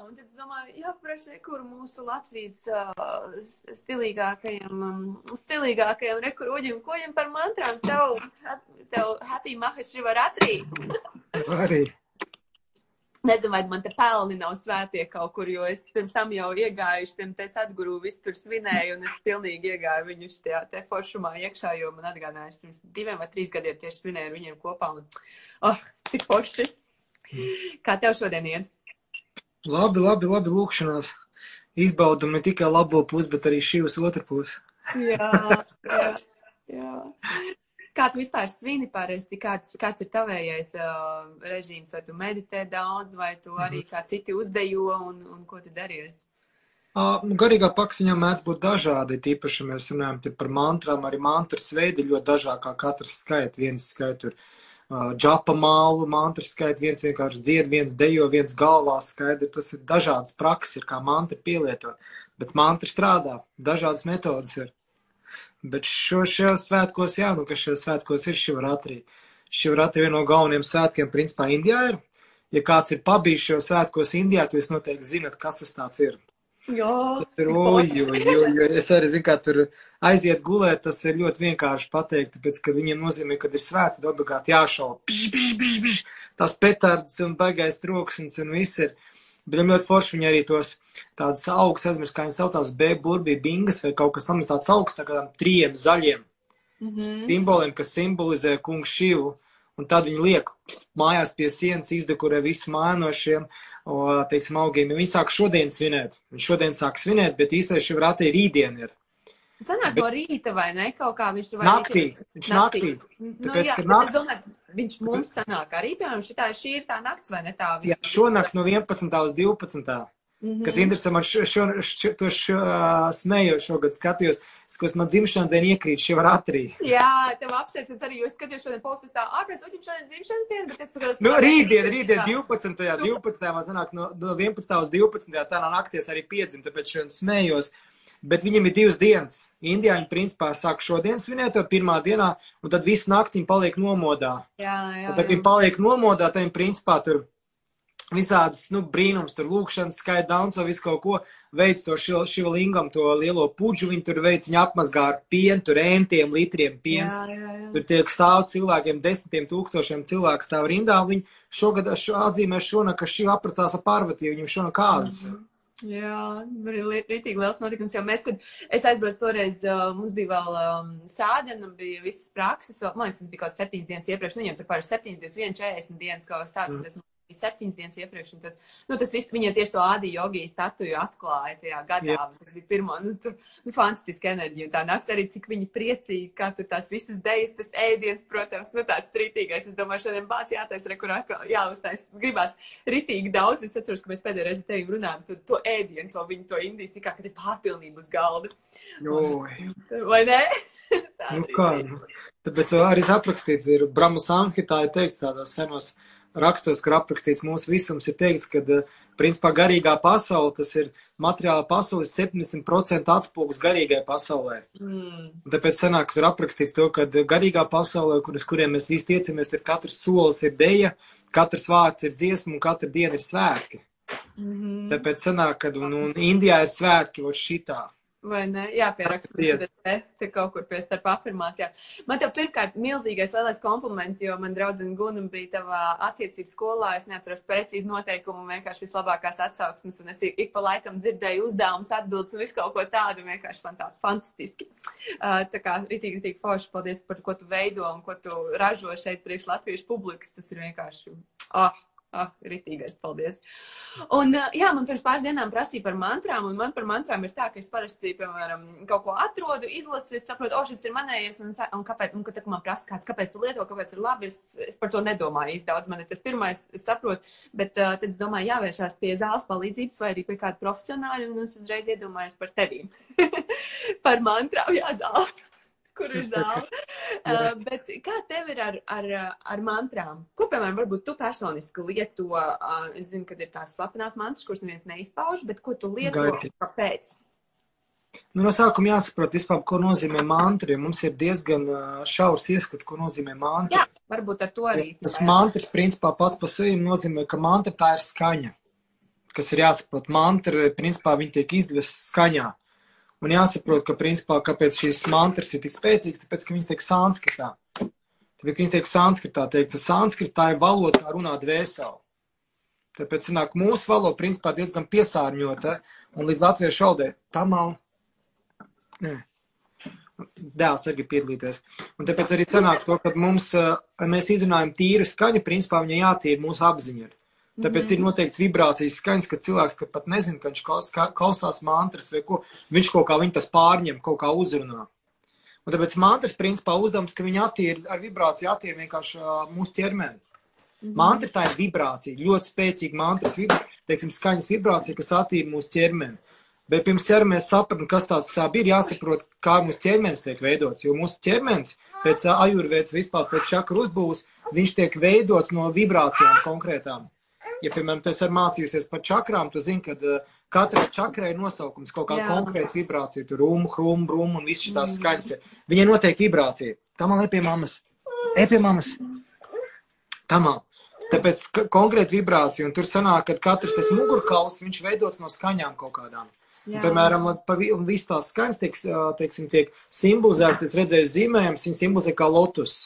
Un tad es domāju, jāprasa, kur mūsu Latvijas uh, stilīgākajam, um, stilīgākajam rekuroģim, ko viņam par mantrām tev, tev happy mahashivaratri. Arī. Nezinu, vai man te pelni nav svētie kaut kur, jo es pirms tam jau iegāju, tiem te atguru, visu tur svinēju, un es pilnīgi iegāju viņus tajā te foršumā iekšā, jo man atgādājas, pirms diviem vai trīs gadiem tieši svinēju ar viņiem kopā, un, oh, tik forši. Kā tev šodien iet? Labi, labi, labi, lūkšanās. Izbaudam ne tikai labo pusi, bet arī šī uz otru pusi. jā, jā, jā. Kā tu vispār svini parasti? Kāds, kāds ir tavējais uh, režīms? Vai tu meditē daudz, vai tu arī kā citi uzdejo, un, un ko tu daries? Uh, garīgā paksa viņam mēdz būt dažādi, tīpaši mēs runājam par mantrām, arī mantras veidi ļoti dažādi, kā katrs skait, viens skait tur uh, džapa mālu, mantras skait, viens vienkārši dzied, viens dejo, viens galvā skaidri, tas ir dažādas prakses, ir kā mantra pielietot, bet mantra strādā, dažādas metodas ir. Bet šo, šajos svētkos, jā, nu, kas šajos svētkos ir Šivaratri. Šivaratri viena no galvenajiem svētkiem, principā, Indijā ir. Ja kāds ir pabijis šajos svētkos Indijā, tad jūs noteikti zinat, kas tas tāds ir. Jā, oj, oj, oj, es arī zinu, kā tur aiziet gulēt, tas ir ļoti vienkārši pateikt, tāpēc, ka viņiem nozīmē, kad ir svēti, tad obligāti jāšauba. Tas petards un baigais troksnis un viss ir. Bet viņam ļoti forši viņi arī tos tādas augstas, aizmirst, kā viņi saucās, B burbī bingas vai kaut kas tam tāds augsts, tā kādām trījiem zaļiem mm -hmm. simboliem, kas simbolizē kungu šivu. Un tad viņi liek mājās pie sienas, izdekorē visu māju no šiem, teiksim, augiem. Viņi sāk šodien svinēt. Viņi šodien sāk svinēt, bet īstenībā šī vrātī rītdien ir. Sanāk Bet- no rīta vai ne? Kaut kā viņš vai Naktī. Viņš naktī. Nu, Tāpēc, jā, ka bet nakt- es domāju, viņš mums sanāk arī, piemēram, šitā, šī ir tā nakts vai ne tā? Jā, šonakt no 11. uz 12. Mhm. Kas interesē, man šo, šo, šo, to šo, uh, smēju šogad skatījos, kas man dzimšanas diena iekrīt šī vrātrī. Jā, tev apsveicams arī, jo es skatījos šodien postus tā, ārpēc, uģim šodien dzimšanas diena, bet es skatos. Nu, rītdien, rītdien 12. 12. man sanāk no, no 11. uz 12. tā no nakties arī piedzim, tāpēc šodien smējos. Bet viņam ir divas dienas. Indijā viņi principā sāk šodien svinēt to pirmā dienā, un tad visu nakti viņi paliek nomodā. Jā, jā. Un tad jā. viņi paliek nomodā, tad viņi principā tur visādas, nu, brīnums, tur lūkšanas, skaita danco, visu kaut ko, veids to šivalingam, to lielo puģu, viņi tur veids, viņi apmazgā ar pienu, tur entiem litriem piens. Jā, jā, jā. Tur tiek stāv cilvēkiem, desmitiem tūkstošiem cilvēku stāv rindā, un viņi šogad šo atzīmē šonakt, ka šī apracās ar Parvatiju, viņam šonakt kāzas. Jā, arī rītīgi liels notikums, jo mēs, kad es aizbraucu toreiz, uh, mums bija vēl um, sādena, bija visas prakses, vēl, man liekas, tas bija kaut kāds septiņas dienas iepriekš, nu, viņiem tur pāris septiņas dienas, vien četrdesmit dienas, kaut kas tāds, Mm. mm. tas bija septiņas dienas iepriekš, un tad, nu, tas viss, viņiem tieši to ādi jogi statuju atklāja tajā gadā, Jā. tas bija pirmo, nu, tur, nu, fantastiska enerģija, un tā nakts arī, cik viņi priecīgi, kā tur tās visas dejas, tas ēdiens, protams, nu, tāds rītīgais, es domāju, šodien bāc jātais, re, kur atkal jāuztais, gribās rītīgi daudz, es atceros, ka mēs pēdējo reizi tevi runājām, to, to ēdienu, to viņu, to indijas, kā, kad ir pārpilnība uz galda, Oi, vai ne? Tā nu kā, nu. Tāpēc arī aprakstīts ir Brahma Samhitā, ir teikts tādos senos rakstos, kur aprakstīts mūsu visums, ir teikts, ka, eh, principā, garīgā pasaule, tas ir materiāla pasaules 70% atspoguļs garīgai pasaulē. Mm, Tāpēc sanāk, ka tur aprakstīts to, ka garīgā pasaulē, kur, uz kuriem mēs visi tiecamies, tur katrs solis ir deja, katrs vārds ir dziesma un katra diena ir svētki. mhm. Tāpēc sanāk, ka un, un Indijā ir svētki, vot šitā. Vai ne? Jā, pierakstu Diena. te, te kaut kur pie starp afirmācijām. Man tev pirmkārt milzīgais lielais kompliments, jo man draudzene Guna bija tavā attiecības skolā. Es neatceros precīzi noteikumu, vienkārši vislabākās atsauksmes, un es ik pa laikam dzirdēju uzdevumus, atbildes un visu kaut ko tādu, vienkārši man tā fantastiski. Uh, tā kā ritīgi, ritīgi forši, paldies par ko tu veido un ko tu ražo šeit priekš latviešu publikas. Tas ir vienkārši, ah, ah, ritīgais, paldies. Un, uh, jā, man pirms pāris dienām prasīja par mantrām, un man par mantrām ir tā, ka es parasti, piemēram, kaut ko atrodu, izlasu, es saprotu, o, šis ir manējais, un, un kāpēc, un, kad man prasa kāds, kāpēc tu lieto, kāpēc ir labi, es, es par to nedomāju īsti daudz, man ir tas pirmais, es saprotu, bet uh, tad es domāju, jāvēršās pie zāles palīdzības vai arī pie kāda profesionāļa, un es uzreiz iedomājos par tevīm. par mantrām, jā, zāles. Kur ir zāle? Uh, bet kā tev ir ar, ar, ar mantrām? Ko, piemēram, varbūt tu personiski lieto? Uh, es zinu, ka ir tās slepenās mantras, kuras neviens neizpauž, bet ko tu lieto? Gaiti. Kāpēc? Nu, no sākuma jāsaprot, vispār, ko nozīmē mantra. Mums ir diezgan uh, šaurs ieskats, ko nozīmē mantra. Jā, varbūt ar to arī. Tas mantras, principā, pats par sevi nozīmē, ka mantra tā ir skaņa. kas ir jāsaprot. Mantra, principā, viņi tiek izdevesti skaņā. Un jāsaprot, ka, principā, kāpēc šīs mantras ir tik spēcīgas, tāpēc, ka viņas tiek sanskritā. Tāpēc, ka viņas tiek sanskritā, teikts, sanskritā ir valoda, kā runāt dvēseli. Tāpēc, sanāk, mūsu valoda, principā, diezgan piesārņota, un līdz latviešu valdē tamal, nē, dēls arī piedalīties. Un tāpēc arī sanāk to, ka mums, mēs izrunājam tīru skaņu, principā viņa jātīra mūsu apziņa. Tāpēc mm -hmm. ir noteikts vibrācijas skaņas, ka cilvēks, ka pat nezina, ka viņš klausās mantras vai ko, viņš kaut kā viņu tas pārņem, kaut kā uzrunā. Un tāpēc mantras principā uzdevums, ka viņi attīra ar vibrāciju, attīra vienkārši uh, mūsu ķermeni. Mm -hmm. Mantra tā ir vibrācija, ļoti spēcīga mantras, vibra, teiksim, skaņas vibrācija, kas attīra mūsu ķermeni. Bet pirms ķermenis sapratni, kas tāds sāp, ir jāsaprot, kā mūsu ķermenis tiek veidots. Jo mūsu ķermenis pēc ajurvēdas vispār pēc čakru uzbūves, viņš tiek veidots no vibrācijām konkrētām ja, piemēram, tu esi mācījusies par čakrām, tu zini, ka uh, katrai čakrai ir nosaukums, kaut kāda konkrēta vibrācija, tur rum, hrum, brum un viss šīs mm. skaņas. Viņai notiek vibrācija. Tamā ej pie mammas. Ej pie mammas. Tamā. Tāpēc konkrēta vibrācija, un tur sanāk, ka katrs tas mugurkauls, viņš veidots no skaņām kaut kādām. Jā. Piemēram, viss tās skaņas tiek, teiksim, tiek simbolizēts, es redzēju zīmējums, viņi simbolizē kā lotus.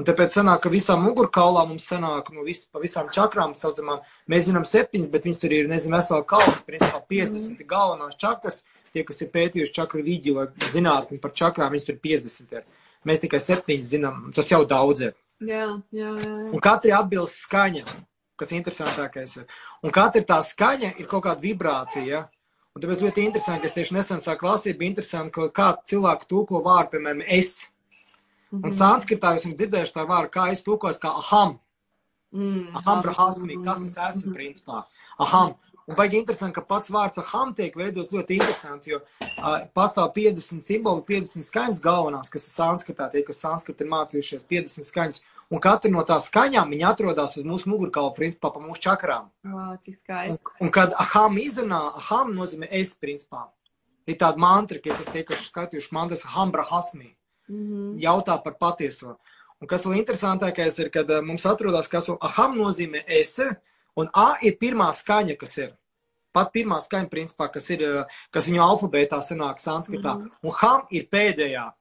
Un tāpēc sanāk, ka visām mugurkaulām mums sanāk, nu, vis, pa visām čakrām, saucamām, mēs zinām septiņas, bet viņas tur ir, nezinu, vesela kaulas, principā 50 mm. galvenās čakras, tie, kas ir pētījuši čakru vidi vai zinātni par čakrām, viņas tur 50 ir. Mēs tikai septiņas zinām, tas jau daudz ir. Jā, jā, jā. Un katrai atbilst skaņa, kas interesantākais ir. Un katra tā skaņa ir kaut kāda vibrācija, ja? Un tāpēc ļoti interesanti, ka es tieši nesen sāku lasīt, bija interesanti, ka kā cilvēki tūko vārdu, piemēram, es. Mm -hmm. Un sanskritā jūs esat dzirdējuši tā vārdu, kā es tūkos, kā aham. Mm, aham brahasmi, kas es esmu, principā. Aham. Un baigi interesanti, ka pats vārds aham tiek veidots ļoti interesanti, jo uh, pastāv 50 simboli, 50 skaņas galvenās, kas ir sanskritā, tie, kas sanskritā ir mācījušies, 50 skaņas. Un katra no tās skaņām viņa atrodas uz mūsu mugurkaula, principā, pa mūsu čakrām. Wow, cik skaisti. Un, un kad aham izrunā, aham nozīmē es, principā. Ir tāda mantra, ka tas tiek skatījuši mantras aham brahasmi. Mm -hmm. Jautā par patieso. Un kas vēl interesantākais ir, kad uh, mums atrodas, kas aham nozīmē ese, un A ir pirmā skaņa, kas ir. Pat pirmā skaņa, principā, kas ir, uh, kas viņu alfabētā sanāk sanskritā. Mm -hmm. Un ham ir pēdējā.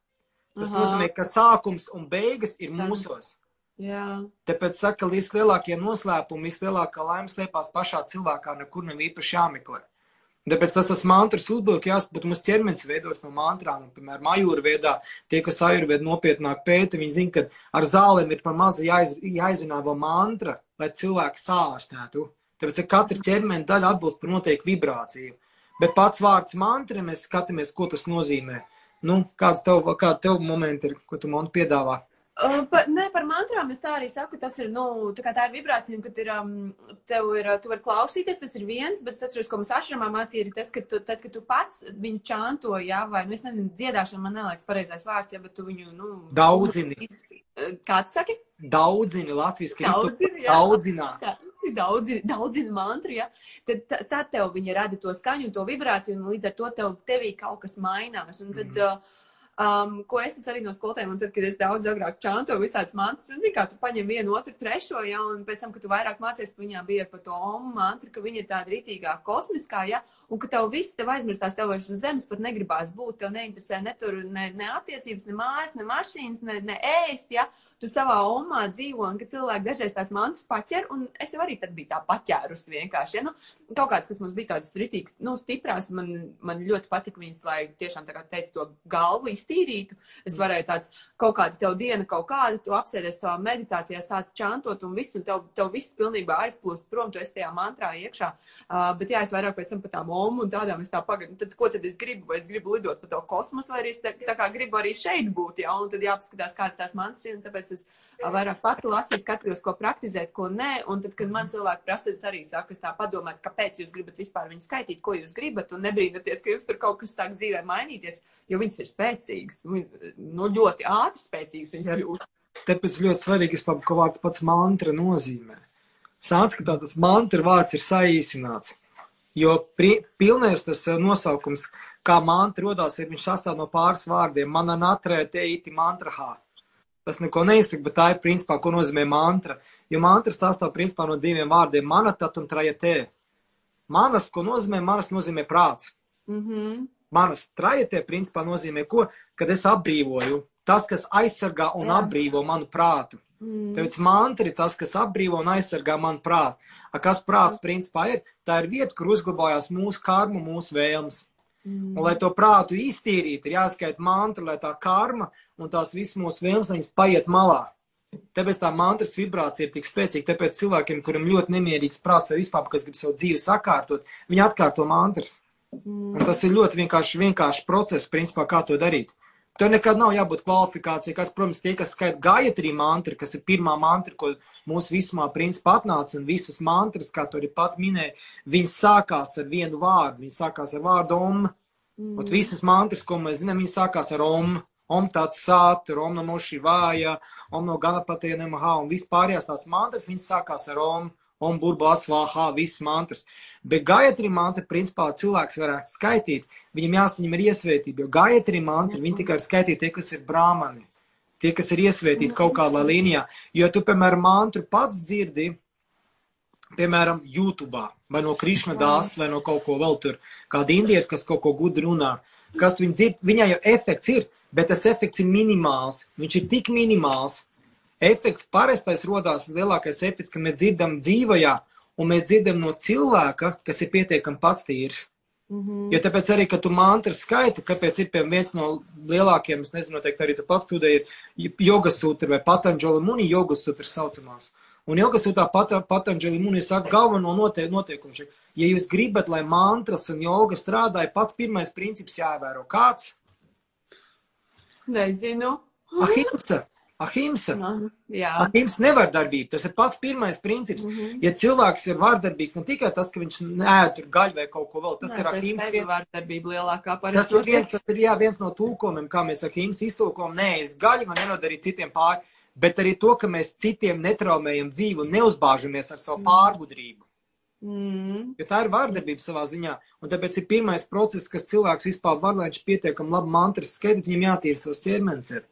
Tas Aha. nozīmē, ka sākums un beigas ir mūsos. Jā. Tāpēc saka, ka vislielākie noslēpumi, vislielākā laime slēpās pašā cilvēkā, nekur nav īpaši jāmeklē. Tāpēc tas, tas mantras uzbūvē, jāsaprot, mums ķermenis veidos no mantrām. Piemēram, ajurvēdā tie, kas ajurvēdā nopietnāk pēta, viņi zina, ka ar zālēm ir par mazu jāiz, jāizrunā vēl mantra, lai cilvēki sārstētu. Tāpēc, ka katra ķermeņa daļa atbilst par noteiktu vibrāciju. Bet pats vārds mantra, mēs skatāmies, ko tas nozīmē. Nu, kāds tev, kāda tev momenti ir, ko tu man piedāvā? Uh, pa, nē, par mantrām es tā arī saku, tas ir, nu, tā kā tā ir vibrācija, un, kad ir, um, tev ir, tu vari klausīties, tas ir viens, bet es atceros, ko mums ašramā mācīja, ir tas, ka tu, tad, kad tu pats viņu čanto, jā, vai, nu, es nezinu, dziedāšana man neliekas pareizais vārds, jā, bet tu viņu, nu. Daudzini. Kāds saki? Daudzini, latviski. Daudzini, jā. Daudzinā. Daudzina, daudzina mantru, ja? tad, tad, tad tev viņa rada to skaņu un to vibrāciju, un līdz ar to tev tevī kaut kas mainās. Un tad, mm. uh, Um, ko es arī no skolotājiem, un tad, kad es daudz agrāk čanto visādas mantas, un zini, kā tu paņem vienu, otru, trešo, ja, un pēc tam, kad tu vairāk mācies, viņā bija par to omu mantru, ka viņa ir tāda ritīgā kosmiskā, ja, un ka tev viss tev aizmirstās, tev vairs uz zemes pat negribās būt, tev neinteresē ne tur, ne, ne attiecības, ne mājas, ne mašīnas, ne, ne ēst, ja, tu savā omā dzīvo, un ka cilvēki dažreiz tās mantas paķer, un es jau arī tad biju tā paķērus vienkārši, ja, nu, kaut kāds, kas mums bija tāds ritīgs, nu, stiprās, man, man ļoti patika viņas, lai tiešām tā kā teica to galvu iztīrīt tīrītu. Es varēju tāds kaut kāda tev diena, kaut kāda, tu apsēdies savā meditācijā, sāc čantot un viss, un tev, tev viss pilnībā aizplūst prom, tu esi tajā mantrā iekšā. Uh, bet jā, es vairāk pēc tam par tām omu un tādām es tā pagaidu. Tad ko tad es gribu? Vai es gribu lidot pa to kosmosu, vai arī es tā, tā kā gribu arī šeit būt, jā, un tad jāpaskatās, kāds tās mantras ir, un tāpēc es vairāk pati lasīju, skatos, ko praktizēt, ko nē. Un tad, kad man cilvēki prasa, tad es arī saku, es tā padomāju, kāpēc jūs gribat vispār viņu skaitīt, ko jūs gribat, un nebrīnaties, ka jums tur kaut kas sāk dzīvē mainīties, jo viņas ir spēcīgas, viņas, nu, ļoti ātri spēcīgas viņas kļūst. Tāpēc ļoti svarīgi, vispār, ko vārds pats mantra nozīmē. Sānskatā tas mantra vārds ir saīsināts, jo pri, pilnēs tas nosaukums, kā mantra rodās, ir viņš sastāv no pāris vārdiem. Mana natrē te iti mantrahā tas neko neizsaka, bet tā ir principā, ko nozīmē mantra. Jo mantra sastāv principā no diviem vārdiem - manatat un trajatē. Manas, ko nozīmē? Manas nozīmē prāts. Mm -hmm. Manas trajetē, principā, nozīmē ko? Kad es apbrīvoju. Tas, kas aizsargā un Jā. apbrīvo manu prātu. Mm. Tāpēc mantra ir tas, kas apbrīvo un aizsargā manu prātu. A, kas prāts principā ir? Tā ir vieta, kur uzglabājās mūsu karma, mūsu vēlmes. Mm. Un, lai to prātu iztīrītu, ir jāskaita mantra, lai tā karma un tās visas mūsu vēlmes paiet malā. Tāpēc tā mantras vibrācija ir tik spēcīga. Tāpēc cilvēkiem, kuriem ļoti nemierīgs prāts vai vispār, kas grib savu dzīvi sakārtot, viņi atkārto mantras. Mm. Un tas ir ļoti vienkārši, vienkārši process, principā, kā to darīt. Tur nekad nav jābūt kvalifikācijai, kas, protams, tie, kas skaita Gayatri mantru, kas ir pirmā mantra, ko mūsu visumā principā atnāca, un visas mantras, kā to arī pat minēja, viņas sākās ar vienu vārdu, viņas sākās ar vārdu om, Mm. un visas mantras, ko mēs zinām, viņas sākās ar om, om tāds sāt, om no mošivāja, om no ganapatē nemaha, un vispārējās tās mantras, viņas sākās ar om, om burba asvāhā, visas mantras. Bet Gayatri mantra, principā, cilvēks varētu skaitīt, viņam jāsaņem ir iesvētība, jo Gayatri mantra, viņi tikai var skaitīt tie, kas ir brāmani, tie, kas ir iesvētīti kaut kādā līnijā. Jo tu, piemēram, mantru pats dzirdi, piemēram, YouTube, vai no Krišna dāsas, vai no kaut ko vēl tur, kāda indieta, kas kaut ko gudri runā, kas viņu dzird, viņai jau efekts ir, bet tas efekts ir minimāls, viņš ir tik minimāls. Efekts parastais rodās lielākais efekts, ka mēs dzirdam dzīvajā, un mēs dzirdam no cilvēka, kas ir pietiekami pats tīrs. Mhm. Jo tāpēc arī, kad tu mantras skaiti, kāpēc ir piemēram viens no lielākiem, es nezinu, noteikti arī tu pats studēji, ir jogas sutra vai patanģoli muni jogas sutra saucamās. Un jogas sutrā pat, patanģoli muni saka galveno note, noteikumu. šeit. Ja jūs gribat, lai mantras un joga strādāja, pats pirmais princips jāievēro. Kāds? Nezinu. Ahimsa. Ahimsa. Jā. Ahimsa nevardarbība. Tas ir pats pirmais princips. Mhm. Ja cilvēks ir vardarbīgs, ne tikai tas, ka viņš ēd tur gaļu vai kaut ko vēl, tas ir ahimsa. ahimsa. Vārdarbība lielākā Tas parasti. ir viens, tas ir jā, viens no tūkomiem, kā mēs ar himnu iztūkojam. Nē, es gaļu man nenodarīju citiem pāri, bet arī to, ka mēs citiem netraumējam dzīvi un neuzbāžamies ar savu pārgudrību. Mm. Jo tā ir vārdarbība savā ziņā. Un tāpēc ir pirmais process, kas cilvēks vispār var, lai viņš pietiekami labi mantras skaidrs, viņam jātīra savs ķermenis. Ir.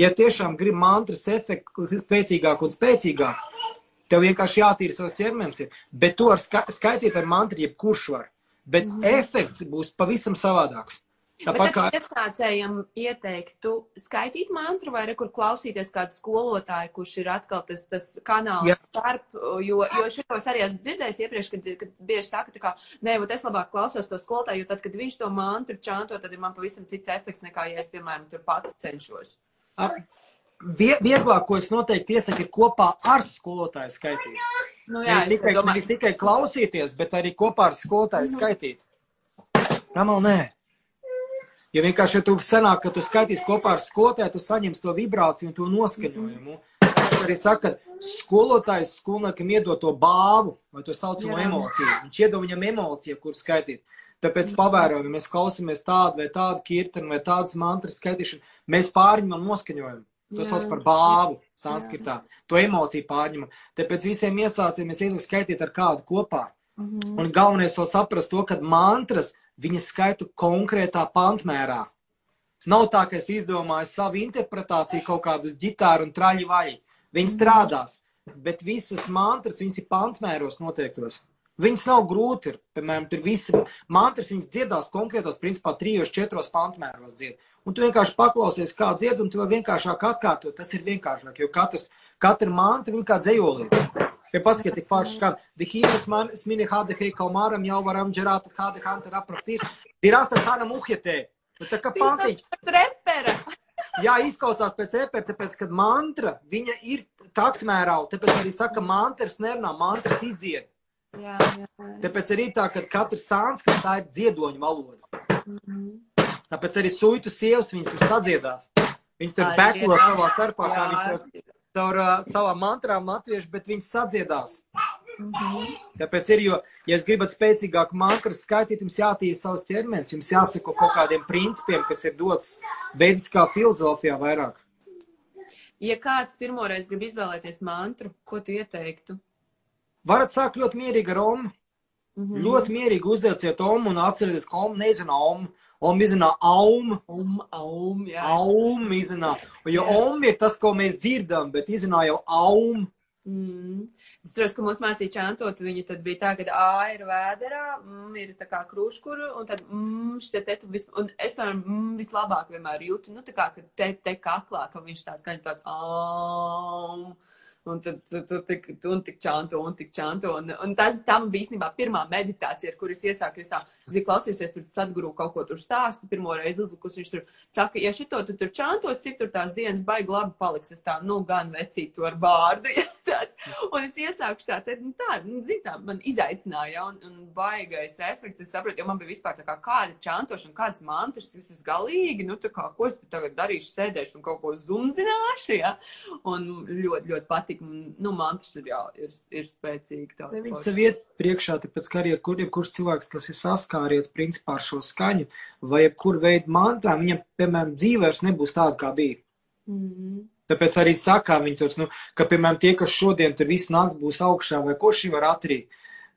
Ja tiešām grib mantras efektu spēcīgāk un spēcīgāk, tev vienkārši jātīra savs ķermenis. Ir. Bet to var ska skaitīt ar mantru, jebkurš var. Bet mm efekts būs pavisam savādāks. Tāpat kā iesācējiem ieteiktu skaitīt mantru vai kur klausīties kādu skolotāju, kurš ir atkal tas, tas kanāls Jā. starp, jo, jo šitos arī esmu dzirdējis iepriekš, kad, kad bieži saka, tā kā, nē, bet es labāk klausos to skolotāju, jo tad, kad viņš to mantru čanto, tad ir man pavisam cits efekts nekā, ja es, piemēram, tur pati cenšos. Vie, vieglāk, ko es noteikti iesaku, ir kopā ar skolotāju skaitīt. Nu, jā, nevis, tikai, domāju... nevis tikai klausīties, bet arī kopā ar skolotāju mm skaitīt. Kamal, nē. Ja vienkārši ja tu sanāk, ka tu skaitīsi kopā ar skolotāju, tu saņemsi to vibrāciju un to noskaņojumu. Tas arī saka, ka skolotājs skolniekam iedod to bāvu vai to saucamo emociju. Viņš iedod viņam emociju, kur skaitīt. Tāpēc pavērojam, ja mēs klausāmies tādu vai tādu kirtanu vai tādas mantras skaitīšanu, mēs pārņemam noskaņojumu. To sauc par bāvu sanskritā. To emociju pārņemam. Tāpēc visiem iesācējiem es iesaku skaitīt ar kādu kopā. Mm -hmm. Un galvenais vēl saprast to, ka mantras viņas skaitu konkrētā pantmērā. Nav tā, ka es izdomāju savu interpretāciju kaut kādus ģitāru un traļu vaļu. Viņi strādās, bet visas mantras, viņas ir pantmēros noteiktos. Viņas nav grūti, ir, piemēram, tur visi mantras, viņas dziedās konkrētos, principā, trijos, četros pantmēros dzied. Un tu vienkārši paklausies, kā dzied, un tu vēl vienkāršāk atkārtot, tas ir vienkāršāk, jo katrs, katra mantra, viņa kā dzējolīts. Ja paskatieties, cik forši skan. Dihīnas man smini hāde hei kalmāram jau varam džerāt hāde hantera apraktīrs. Dirasta hana muhjetē. Nu, tā kā pantiņš. Repera. Jā, izklausās pēc repera, tāpēc, kad mantra, viņa ir taktmērā, tāpēc arī saka, mantras nerunā, mantras izdzied. Jā, jā, jā. Tāpēc arī tā, ka katrs sānskrit tā ir dziedoņa valoda. Mm -hmm. Tāpēc arī suitu sievas viņas tur sadziedās. Viņas tur beklo savā starpā, kā viņas caur uh, savām mantrām latviešu, bet viņas sadziedās. Mm -hmm. Tāpēc ir, jo, ja es gribat spēcīgāku mantru skaitīt, jums jātīra savs ķermenis, jums jāsako kaut kādiem principiem, kas ir dots veidiskā filozofijā vairāk. Ja kāds pirmoreiz grib izvēlēties mantru, ko tu ieteiktu? Varat sākt ļoti mierīgi ar omu. Mm -hmm. Ļoti mierīgi uzdevciet omu un atcerieties, ka omu nezina omu. Om izrunā aum. Um, aum, jā. Aum izrunā. Jo Jā. om ir tas, ko mēs dzirdam, bet izrunā jau aum. Mm. Es atceros, ka mūs mācīja čantot, viņa tad bija tā, ka A ir vēderā, mm, ir tā kā kruškuru, un tad mm, šitie te tu vis, un es, piemēram, mm, vislabāk vienmēr jūtu, nu tā kā, ka te, te kaklā, ka viņš tā skaņa tāds, ām. Un tad tu, tu tik, un tik čanto, un tik čanto. Un, un tas, tam bija īstenībā pirmā meditācija, ar kuras iesāku. Es, tā, es biju klausījusies, tur sadguru kaut ko tur stāstu, pirmo reizi uzlikus. Viņš tur saka, ja šito tu tur čantos, cik tur tās dienas baigi labi paliks. Es tā, nu, gan vecīt to ar bārdu. Ja, tāds. Un es iesāku tā, tad, nu, tā, nu, zin, tā, man izaicināja, un, un baigais efekts. Es sapratu, jo man bija vispār tā kā kāda čantošana, kādas mantras, tas ir galīgi, nu, tā kā, ko es tagad darīšu, sēdēšu un kaut ko zumzināšu, ja. Un ļoti, ļoti patīk patīk. Nu, mantras ir, jā, ir, ir spēcīgi. Ne, viņi sev iet priekšā, tāpēc, ka arī kur, jebkurš cilvēks, kas ir saskāries principā ar šo skaņu vai jebkuru veidu mantrām, viņam, piemēram, dzīvēs nebūs tāda, kā bija. Mm -hmm. Tāpēc arī sakā viņi tos, nu, ka, piemēram, tie, kas šodien tur visu nakti būs augšā vai ko šī var atrīt.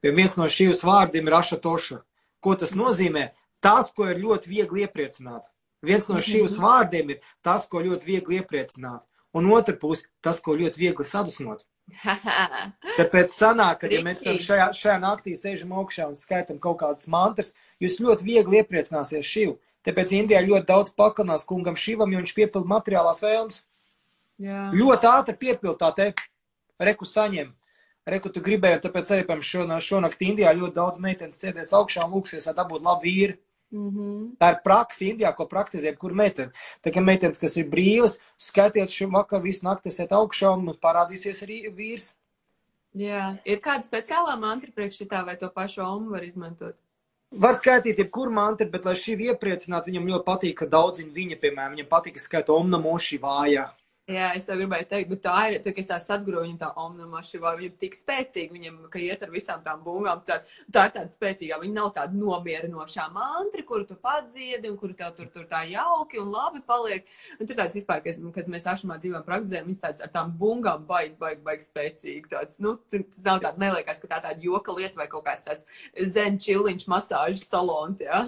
Pie viens no šīs vārdiem ir ašatoša. Ko tas nozīmē? Tas, ko ir ļoti viegli iepriecināt. Viens no šīs vārdiem ir tas, ko ļoti viegli iepriecināt un otra puse - tas, ko ļoti viegli sadusmot. Tāpēc sanāk, ka, ja mēs šajā, šajā naktī sēžam augšā un skaitam kaut kādas mantras, jūs ļoti viegli iepriecināsies šivu. Tāpēc Indijā ļoti daudz pakanās kungam šivam, jo viņš piepilda materiālās vēlmes. Jā. Ļoti ātri piepilda tā te, reku saņem. Reku tu gribēji, tāpēc arī, piemēram, šonakt Indijā ļoti daudz meitenes sēdēs augšā un lūksies, lai dabūtu labu vīru. Mm -hmm. Tā ir praksa Indijā, ko praktizē jebkur meitene. Tā kā meitenes, kas ir brīvas, skatiet šo vakaru visu nakti, esiet augšā un parādīsies arī vīrs. Jā, ir kāda speciālā mantra priekš šitā vai to pašu omu var izmantot? Var skaitīt jebkuru mantru, bet, lai šī iepriecinātu, viņam ļoti patīk, ka daudziņi viņa, piemēram, viņam patīk, ka skaita omna moši vājā. Jā, es tev gribēju teikt, bet tā ir, tā, ka es tā satguru viņam tā omnamašīva, viņa ir tik spēcīga, viņam, ka iet ar visām tām bungām, tā, tā ir tāda spēcīgā, viņa nav tāda nomierinošā mantra, kuru tu padziedi un kuru tev tur, tur tā jauki un labi paliek. Un tur tāds vispār, kas, kas mēs ašamā dzīvojam praktizējam, viņš tāds ar tām bungām baigi, baigi, baigi spēcīgi. Tāds, nu, tas nav tāda, neliekas, ka tā tāda joka lieta vai kaut kāds tāds zen čiliņš masāžas salons, jā.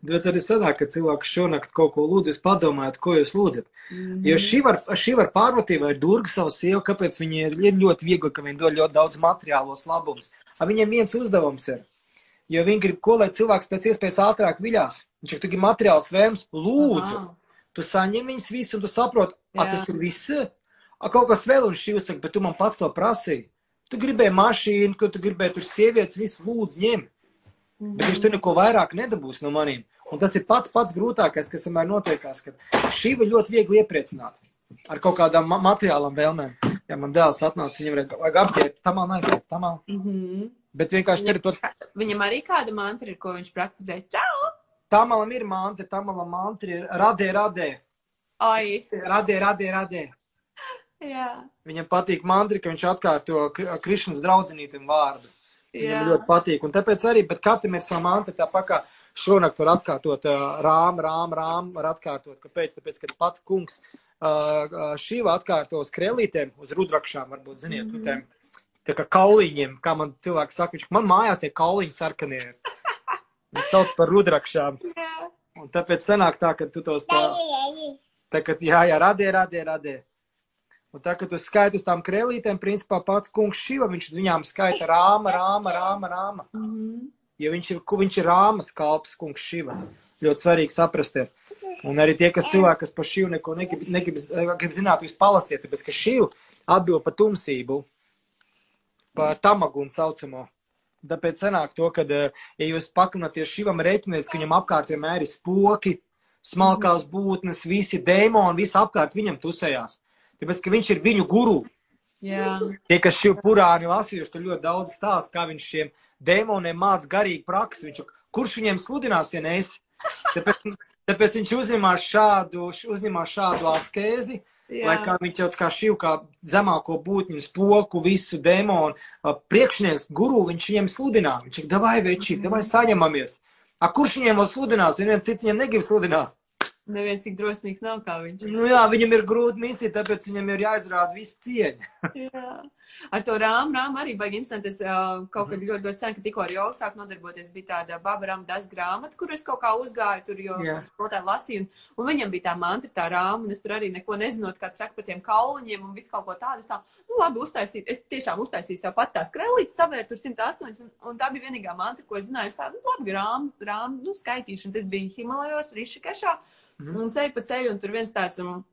Bet arī sanāk, ka cilvēks šonakt kaut ko lūdz, jūs padomājat, ko jūs lūdzat. Mm -hmm. Jo šī var, šī var pārmetīja vai durga savu sievu, kāpēc viņi ir, ir ļoti viegli, ka viņi dod ļoti daudz materiālos labumus. A viņiem viens uzdevums ir, jo viņi grib ko, lai cilvēks pēc iespējas ātrāk viļās. Viņš ir tik materiāls vēms, lūdzu, Aha. tu saņem viņus visu un tu saproti, a tas ir viss. A kaut kas vēl un šī uzsaka, bet tu man pats to prasīji. Tu gribēji mašīnu, ko tu gribēji tur sievietes, visu lūdzu ņem. -hmm. Bet viņš tur neko vairāk nedabūs no maniem. Un tas ir pats pats grūtākais, kas vienmēr notiekās, ka šī var ļoti viegli iepriecināt ar kaut kādām ma materiālām vēlmēm. Ja man dēls atnāca, viņam vajag apģērbt, tam man aizsākt, tam man. Mm -hmm. Bet vienkārši viņam, to... viņam arī kāda mantra ir, ko viņš praktizē. Čau! Tamalam ir mantra, tamalam mantra ir radē, radē. Ai. Radē, radē, radē. Jā. Viņam patīk mantra, ka viņš atkārto Krišnas draudzenītam vārdu. Jā. Viņam ļoti patīk. Un tāpēc arī, bet katram ir sava mantra tāpat kā šonakt var atkārtot rām, rām, rām, var atkārtot. Kāpēc? Tāpēc, ka pats kungs šīva atkārto uz krēlītēm, uz rudrakšām, varbūt, ziniet, mm -hmm. tiem, tā kā kauliņiem, kā man cilvēki saka, viņš, man mājās tie kauliņi sarkanie ir. Viņi sauc par rudrakšām. Yeah. Un tāpēc sanāk tā, ka tu tos tā, tā ka, jā, jā, radē, radē, radē. Un tā, ka tu skaiti uz tām krēlītēm, principā pats kungs šiva, viņš uz viņām skaita rāma, rāma, rāma, rāma. Mm -hmm. Jo viņš ir, viņš ir rāmas kalps kungs šiva. Ļoti svarīgi saprast. Ir. Un arī tie, kas cilvēki, kas par šīm neko negrib, negrib, grib zināt, jūs palasiet, tāpēc, ka šī atbild par tumsību, par tamagunu saucamo. Tāpēc sanāk to, ka, eh, ja jūs pakanaties šivam rēķinies, ka viņam apkārt vienmēr ir spoki, smalkās būtnes, visi dēmoni, visi apkārt viņam tusējās. Tāpēc, ka viņš ir viņu guru. Jā. Tie, kas šī purāni lasījuši, tur ļoti daudz stāst, kā viņš šiem dēmoniem māca garīgi praksi. Viņš, kurš viņiem sludinās, ja ne es? Tāpēc, Tāpēc viņš uzņemās šādu, uzņemās šādu askēzi, Jā. lai kā viņš jau kā šīv, kā zemāko būtņu, spoku, visu demonu, priekšnieks, guru, viņš viņiem sludinā. Viņš ir, davai veči, mm. davai saņemamies. A, kurš viņiem vēl sludinās? Viens cits viņiem negrib sludināt. Neviens tik drosmīgs nav kā viņš. Nu jā, viņam ir grūta misija, tāpēc viņam ir jāizrāda viss cieņa. jā. ar to rāmu, rāmu arī baigi interesanti. Es uh, kaut kad ļoti, ļoti sen, kad tikko ar jogu sāku nodarboties, bija tāda baba rāma das grāmata, kur es kaut kā uzgāju tur, jo Jā. skolotāji lasīju, un, un viņam bija tā mantra, tā rāma, un es tur arī neko nezinot, kā saka par tiem kauliņiem un visu kaut ko tādu. Es tā, nu labi, uztaisīt, es tiešām uztaisīju tāpat tās krēlītes, savērt tur 108, un, un tā bija vienīgā mantra, ko es zināju. Es tā, nu labi, rāmu, rāmu, nu skaitīšu, un tas bija Himalajos, Rišikešā, Mhm. un seju pa ceļu, un tur viens tāds, um,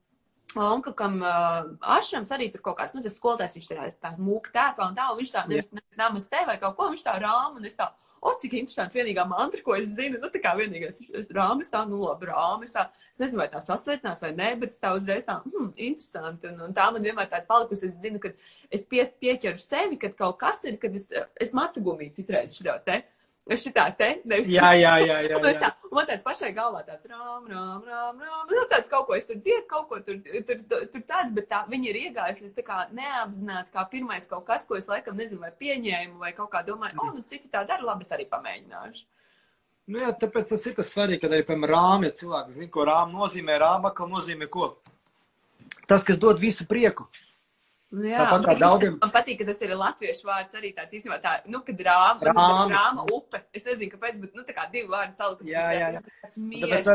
Onka, kam uh, ašams arī tur kaut kāds, nu, tas skolotājs, viņš tā, tā mūka tērpā un tā, un viņš tā, nevis, nevis namas te vai kaut ko, viņš tā rāma, un es tā, o, cik interesanti, vienīgā mantra, ko es zinu, nu, tā kā vienīgais, viņš tas rāmas tā, nu, labi, rāmas tā, es nezinu, vai tā sasveicinās vai nē, bet es tā uzreiz tā, hmm, interesanti, un, un tā man vienmēr tāda palikusi, es zinu, ka es pie, pieķeru sevi, kad kaut kas ir, kad es, es matu gumiju citreiz šitā te, es šitā te, nevis. Jā, jā, jā, jā. Jā. tā, un man tāds pašai galvā tāds rām, rām, rām, rām. Nu, tāds kaut ko es tur dziedu, kaut ko tur, tur, tur, tur tāds, bet tā, viņi ir iegājuši, es tā kā neapzināti, kā pirmais kaut kas, ko es laikam nezinu, vai pieņēmu, vai kaut kā domāju, o, nu, citi tā dara, labi, es arī pamēģināšu. Nu, jā, tāpēc tas ir tas svarīgi, kad arī, piemēram, rāmi, ja cilvēki zina, ko rāma nozīmē, rāma atkal nozīmē ko? Tas, kas dod visu prieku. Nu, jā, Tāpat kā bet daudziem- Man patīk, ka tas ir latviešu vārds arī tāds īstenībā tā, nu, kad rāma, Rāma. rāma, rāma upe. Es nezinu, kāpēc, bet, nu, tā kā divi vārdi salikuši. Jā, jā, jā. Tas mies.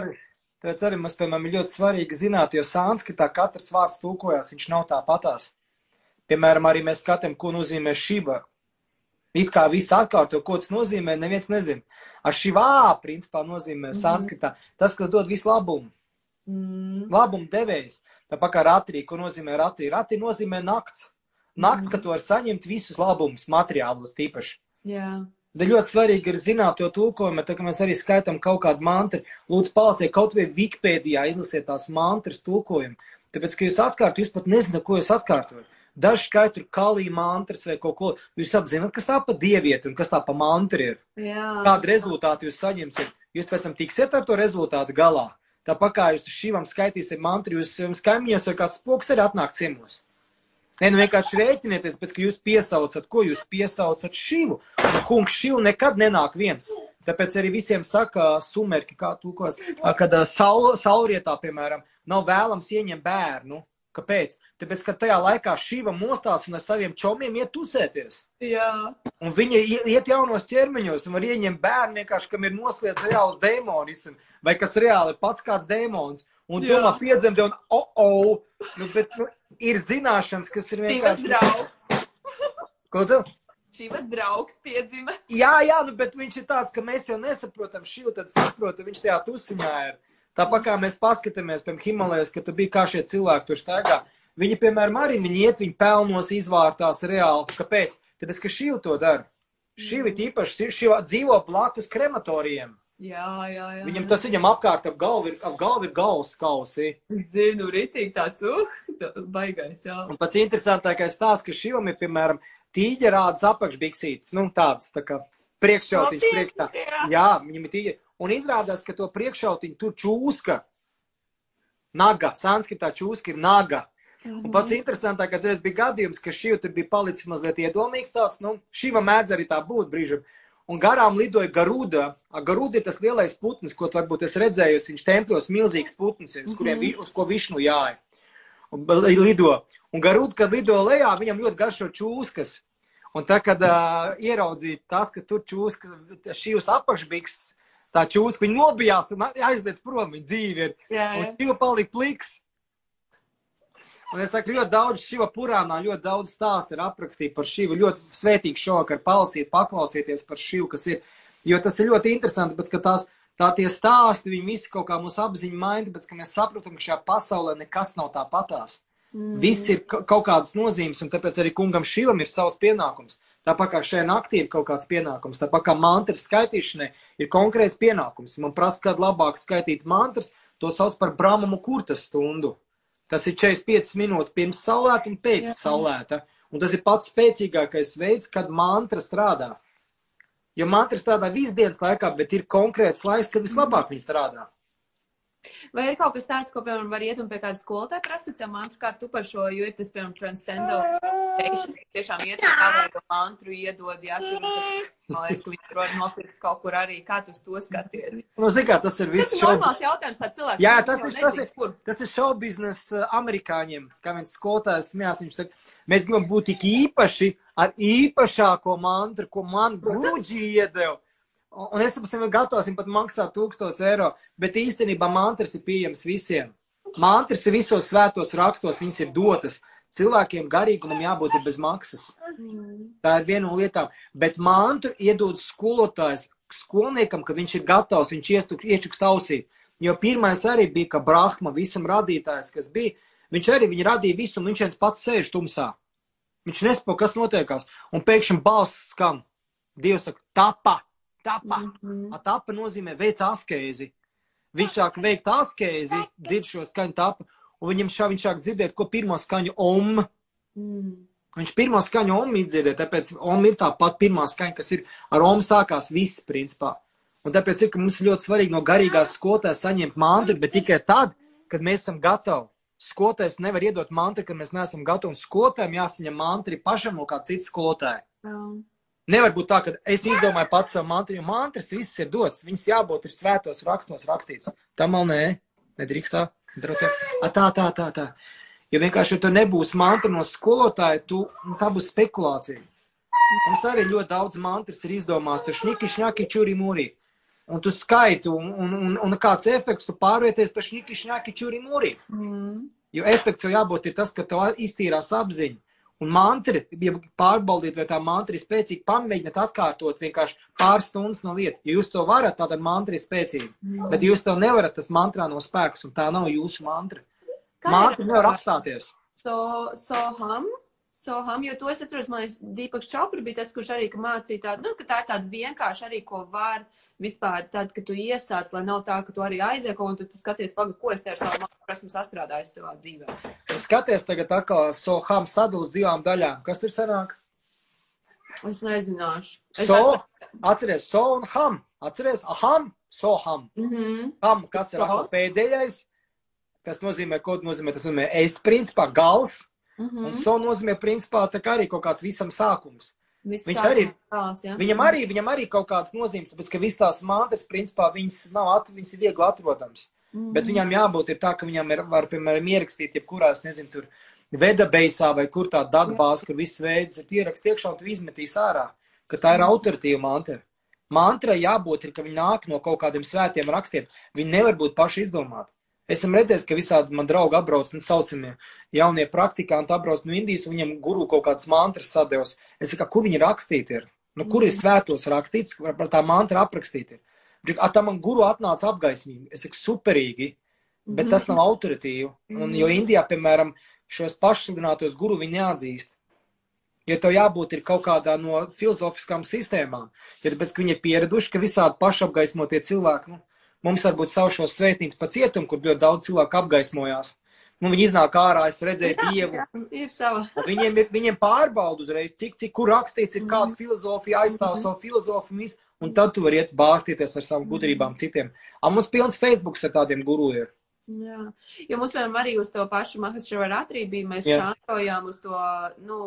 Tāpēc arī, mums, piemēram, ir ļoti svarīgi zināt, jo sanskritā katrs vārds tulkojās, viņš nav tāpatās. Piemēram, arī mēs skatām, ko nozīmē šiba. It kā viss atkārto, ko tas nozīmē, neviens nezina. Ar šivā, principā, nozīmē Mhm. sanskritā tas, kas dod visu labumu. Mm. Labumu devējs. Tāpat kā ratrī, ko nozīmē ratrī. Ratrī nozīmē nakts. Nakts, Mhm. kad tu vari saņemt visus labumus, materiālus tīpaši. Jā. Tad ļoti svarīgi ir zināt to tulkojumu, tā kā mēs arī skaitām kaut kādu mantru. Lūdzu, palasiet kaut vai Wikipēdijā, izlasiet tās mantras tulkojumu. Tāpēc, ka jūs atkārtojat, jūs pat nezināt, ko jūs atkārtojat. Daži skait tur kalī mantras vai kaut ko. Jūs apzināt, kas tā pa dievieti un kas tā pa mantru ir. Jā. Kādu rezultātu jūs saņemsiet. Jūs pēc tam tiksiet ar to rezultātu galā. Tāpat kā jūs šīm skaitīsiet mantru, jūs jums kaimiņos ar kāds spoks arī atnāk ciemos. Nē, nu vienkārši rēķinieties, pēc ka jūs piesaucat, ko jūs piesaucat šivu. Un kungs šivu nekad nenāk viens. Tāpēc arī visiem saka sumerki, kā tūkos, kad saulrietā, piemēram, nav vēlams ieņemt bērnu. Kāpēc? Tāpēc, ka tajā laikā šiva mostās un ar saviem čomiem iet uzsēties. Jā. Un viņi ie- iet jaunos ķermeņos un var ieņemt bērnu vienkārši, kam ir noslēdz reāls dēmonisms, vai kas reāli ir pats kāds dēmons. Un Jā. domā, piedzemdē, un oh, oh, nu, bet nu, ir zināšanas, kas ir vienkārši. draugs. Ko tu? Šīvas draugs piedzima. Jā, jā, nu, bet viņš ir tāds, ka mēs jau nesaprotam šī, tad saprotam, viņš tajā tusiņā ir. Tāpat kā mēs paskatāmies, piemēram, Himalajās, ka tur bija kā šie cilvēki tur staigā. Viņi, piemēram, arī viņi iet, viņi pelnos izvārtās reāli. Kāpēc? Tāpēc, ka šī to dara. Šī ir īpaši, šī dzīvo blakus krematorijiem. Jā, jā, jā. Viņam tas viņam apkārt ap galvu ir, ap galvu ir galvas kausi. Zinu, ritīgi tāds, uh, baigais, jā. Un pats interesantākais tās, ka šim ir, piemēram, tīģerādas apakšbiksītes, nu tāds, tā kā priekššautiņš priektā. Jā. Jā, viņam ir tīģeri. Un izrādās, ka to priekššautiņu tur čūska. Naga, sanskritā čūska ir naga. Un pats interesantākais reiz bija gadījums, ka šī tur bija palicis mazliet iedomīgs tāds, nu, šīm mēdz arī tā būt brīžam. Un garām lidoja Garuda. Garuda ir tas lielais putns, ko varbūt esi redzējis. Viņš tempļos milzīgs putns, uz, kuriem, vi- uz ko višnu jāja. Un lido. Un Garuda, kad lido lejā, viņam ļoti garšo čūskas. Un tā, kad uh, ieraudzīja tas, ka tur čūska, šī uz apakšbiks, tā čūska, viņa nobijās un aizdēc prom, viņa dzīve ir. Jā, Un jā. šīva palika pliks. Un es saku, ļoti daudz šīva purānā, ļoti daudz stāstu ir aprakstīti par šīvu. Ļoti svētīgi šovakar palasiet, paklausieties par šīvu, kas ir. Jo tas ir ļoti interesanti, bet ka tās, tā tie stāsti, viņi visi kaut kā mūsu apziņu maina, bet ka mēs saprotam, ka šajā pasaulē nekas nav tāpatās. Mm. Viss ir ka- kaut kādas nozīmes, un tāpēc arī kungam šivam ir savs pienākums. Tāpat kā šajā naktī ir kaut kāds pienākums, tāpat kā mantras skaitīšanai ir konkrēts pienākums. Man prasa, kad labāk skaitīt mantras, to sauc par brāmumu kurtas stundu. Tas ir 45 minūtes pirms saulēta un pēc Jā. saulēta. Un tas ir pats spēcīgākais veids, kad mantra strādā. Jo mantra strādā visdienas laikā, bet ir konkrēts laiks, kad vislabāk viņi strādā. Vai ir kaut kas tāds, ko, piemēram, var iet un pie kāda skolotāja prasīt, ja mantru kā tu par šo, jo ir tas, piemēram, transcendal. meditation tiešām iet ar kādu mantru iedod, jā, tur, man liekas, ka viņi var nopirkt kaut kur arī, kā tu uz to skaties. Nu, zin kā, tas ir Tas viss ir šobrīd. normāls jautājums, tā cilvēki. Jā, tas ir, tas ir, kur. tas ir show biznesa amerikāņiem, kā viens skolotājs smējās, viņš saka, mēs gribam būt tik īpaši ar īpašāko mantru, ko man grūģi iedeva. Un es esmu gatavs viņam pat maksāt 1000 eiro, bet īstenībā mantras ir pieejamas visiem. Mantras ir visos svētos rakstos, viņas ir dotas. Cilvēkiem garīgumam jābūt bez maksas. Tā ir viena no lietām. Bet mantu iedod skolotājs skolniekam, kad viņš ir gatavs, viņš iestu- iečuks tausī. Jo pirmais arī bija, ka Brahma, visam radītājs, kas bija, viņš arī viņu radīja visu, un viņš viens pats sēž tumsā. Viņš nesaprot, kas notiekās. Un pēkšņi balss skan. Dievs saka, tapa, tapa. Mhm. A tapa nozīmē veic askēzi. Viņš sāk veikt askēzi, dzird šo skaņu tapa, un viņam šā viņš sāk dzirdēt, ko pirmo skaņu om. Mm. Viņš pirmo skaņu omu izdzirdēja, tāpēc omu ir tā pat pirmā skaņa, kas ir ar omu sākās viss, principā. Un tāpēc ir, ka mums ir ļoti svarīgi no garīgās skolotājas saņemt mantru, bet tikai tad, kad mēs esam gatavi. Skolotājs nevar iedot mantru, kad mēs neesam gatavi, un skolotājiem jāsaņem mantri pašam no kā cits skolotāja. Jā. Nevar būt tā, ka es izdomāju pats savu mantru, jo mantras viss ir dots, viņas jābūt ir svētos rakstos rakstīts. Tam vēl nē, nedrīkst tā, netraucē. A, tā, tā, tā, tā. Jo vienkārši, ja tu nebūs mantra no skolotāja, tu, nu, tā būs spekulācija. Mums arī ļoti daudz mantras ir izdomās, tur šņiki, šņaki, čuri, mūri. Un tu skaiti, un, un, un, un kāds efekts, tu pārvieties pa šņiki, šņaki, čuri, mūri. Mm. Jo efekts jau jābūt ir tas, ka tev iztīrās apziņa. Un mantri, ja pārbaudīt, vai tā mantra ir spēcīga, pamēģiniet atkārtot vienkārši pāris stundas no vietas. Ja jūs to varat, tad mantra ir spēcīga. Bet ja jūs to nevarat, tas mantrā nav spēks, un tā nav jūsu mantra. Kā Mantra nevar apstāties. So, soham, soham, jo to es atceros, man liekas, Dīpaks Čopra bija tas, kurš arī mācīja tādu, nu, ka tā ir tāda vienkārši arī, ko var vispār tad, kad tu iesāc, lai nav tā, ka tu arī aizieko un tu, skaties, paga, ko es te ar savu māku esmu sastrādājis savā dzīvē. Skaties tagad atkal soham sadalus divām daļām. Kas tur sanāk? Es nezināšu. Es So, atceros- atceries, so un ham. Atceries, aham, soham. Mhm. Ham, kas ir So. pēdējais. Tas nozīmē, ko nozīmē, tas nozīmē es, principā, gals. Mhm. Un so nozīmē, principā, tā kā arī kaut kāds visam sākums. Viņš arī- Tās, ja? Viņam arī, viņam arī kaut kāds nozīmes, tāpēc, ka visas tās mantras, principā, viņas nav, at, viņas ir viegli atrodams. Mhm. Bet viņam jābūt ir tā, ka viņam ir, var, piemēram, ierakstīt jebkurā, es nezinu, tur vedabeisā vai kur tā datbāze, kur viss veids ir ierakst iekšā un tu izmetīs ārā, ka tā ir autoritīva mantra. Mantra jābūt ir, ka viņi nāk no kaut kādiem svētiem rakstiem. Viņi nevar būt paši izdomāti. Esam redzējis, ka visādi man draugi apbrauc, nu, saucamie jaunie praktikanti apbrauc no Indijas, un viņam guru kaut kādas mantras sadevs. Es saku, kur viņi rakstīti ir? Nu, kur ir svētos rakstīts, par tā mantra aprakstīti ir? "A, tā man guru atnāca apgaismīgi. Es saku, superīgi, bet tas nav autoritīvi. Un, jo Indijā, piemēram, šos pašsludinātos guru viņi neatzīst. Jo tev jābūt ir kaut kādā no filozofiskām sistēmām. Jo tāpēc, ka viņi ir pieraduši, ka visādi pašapgaismotie cilvēki, nu, mums varbūt savu šo svētnīcu pa cietumu, kur ļoti daudz cilvēku apgaismojās. Nu, viņi iznāk ārā, es redzēju dievu. Jā, ir sava. Viņiem ir viņiem pārbauda uzreiz, cik, cik kur rakstīts, ir kāda filozofija aizstāv savu filozofiju, un tad tu vari iet bārstīties ar savām gudrībām citiem. Un mums pilns Facebook ar tādiem guru ir. Jā, jo mums, piemēram, arī uz to pašu Mahasravarātrī bija, mēs Jā. čātojām uz to, nu,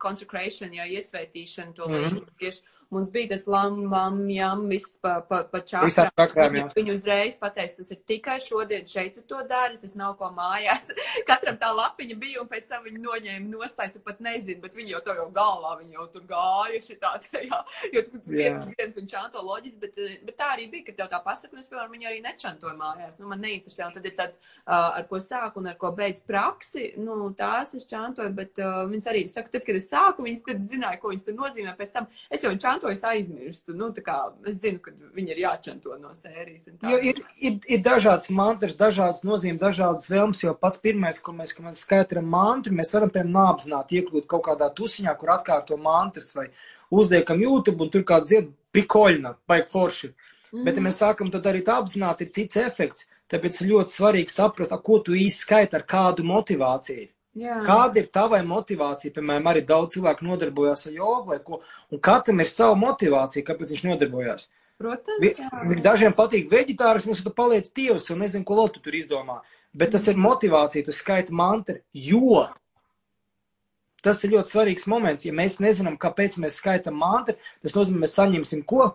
consecration, jā, iesvētīšanu, to Mhm. līniju tieši. Mums bija tas lam, lam, jam, viss pa, pa, pa čakrām. Viņi, uzreiz pateica, tas ir tikai šodien šeit tu to dari, tas nav ko mājās. Katram tā lapiņa bija, un pēc tam viņi noņēma nostāju, tu pat nezini, bet viņi jau to jau galvā, viņi jau tur gāja šitā, jā, jo tu piecas dienas viņi čanto loģiski, bet, eh, bet tā arī bija, ka tev tā pasaka, un es, piemēram, viņi arī nečantoju mājās, nu, man neinteresē, un tad ir tad, uh, ar ko sāku un ar ko beidz praksi, nu, tās es čantoju, bet uh, viņas arī saka, tad, kad es sāku, viņas tad zināja, ko viņas tur nozīmē, pēc tam es jau čantoju, es aizmirstu, nu, kā es zinu, ka viņi ir jāčanto no sērijas. Jo ir, ir, ir dažādas mantras, dažādas nozīmes, dažādas vēlmes. Jo pats pirmais, ko mēs, mēs skaitām mantru, mēs varam, piemēram, nāapzināti iekļūt kaut kādā tusiņā, kur atkārto mantras vai uzliekam YouTube un tur kā dzied prikoļna, baig forši. Mhm. Bet, ja mēs sākam to darīt apzināti, ir cits efekts. Tāpēc ļoti svarīgi saprast, ko tu īsti skaiti ar kādu motivāciju. Jā. Kāda ir tava motivācija? Piemēram, arī daudz cilvēku nodarbojas ar jogu vai ko, un katram ir sava motivācija, kāpēc viņš nodarbojas. Protams, jā. Dažiem patīk veģetārisms, tu paliec tievs un nezinu, ko vēl tu tur izdomā. Bet tas ir motivācija, tu skaiti mantru, jo tas ir ļoti svarīgs moments. Ja mēs nezinām, kāpēc mēs skaitam mantru, tas nozīmē, mēs saņemsim ko?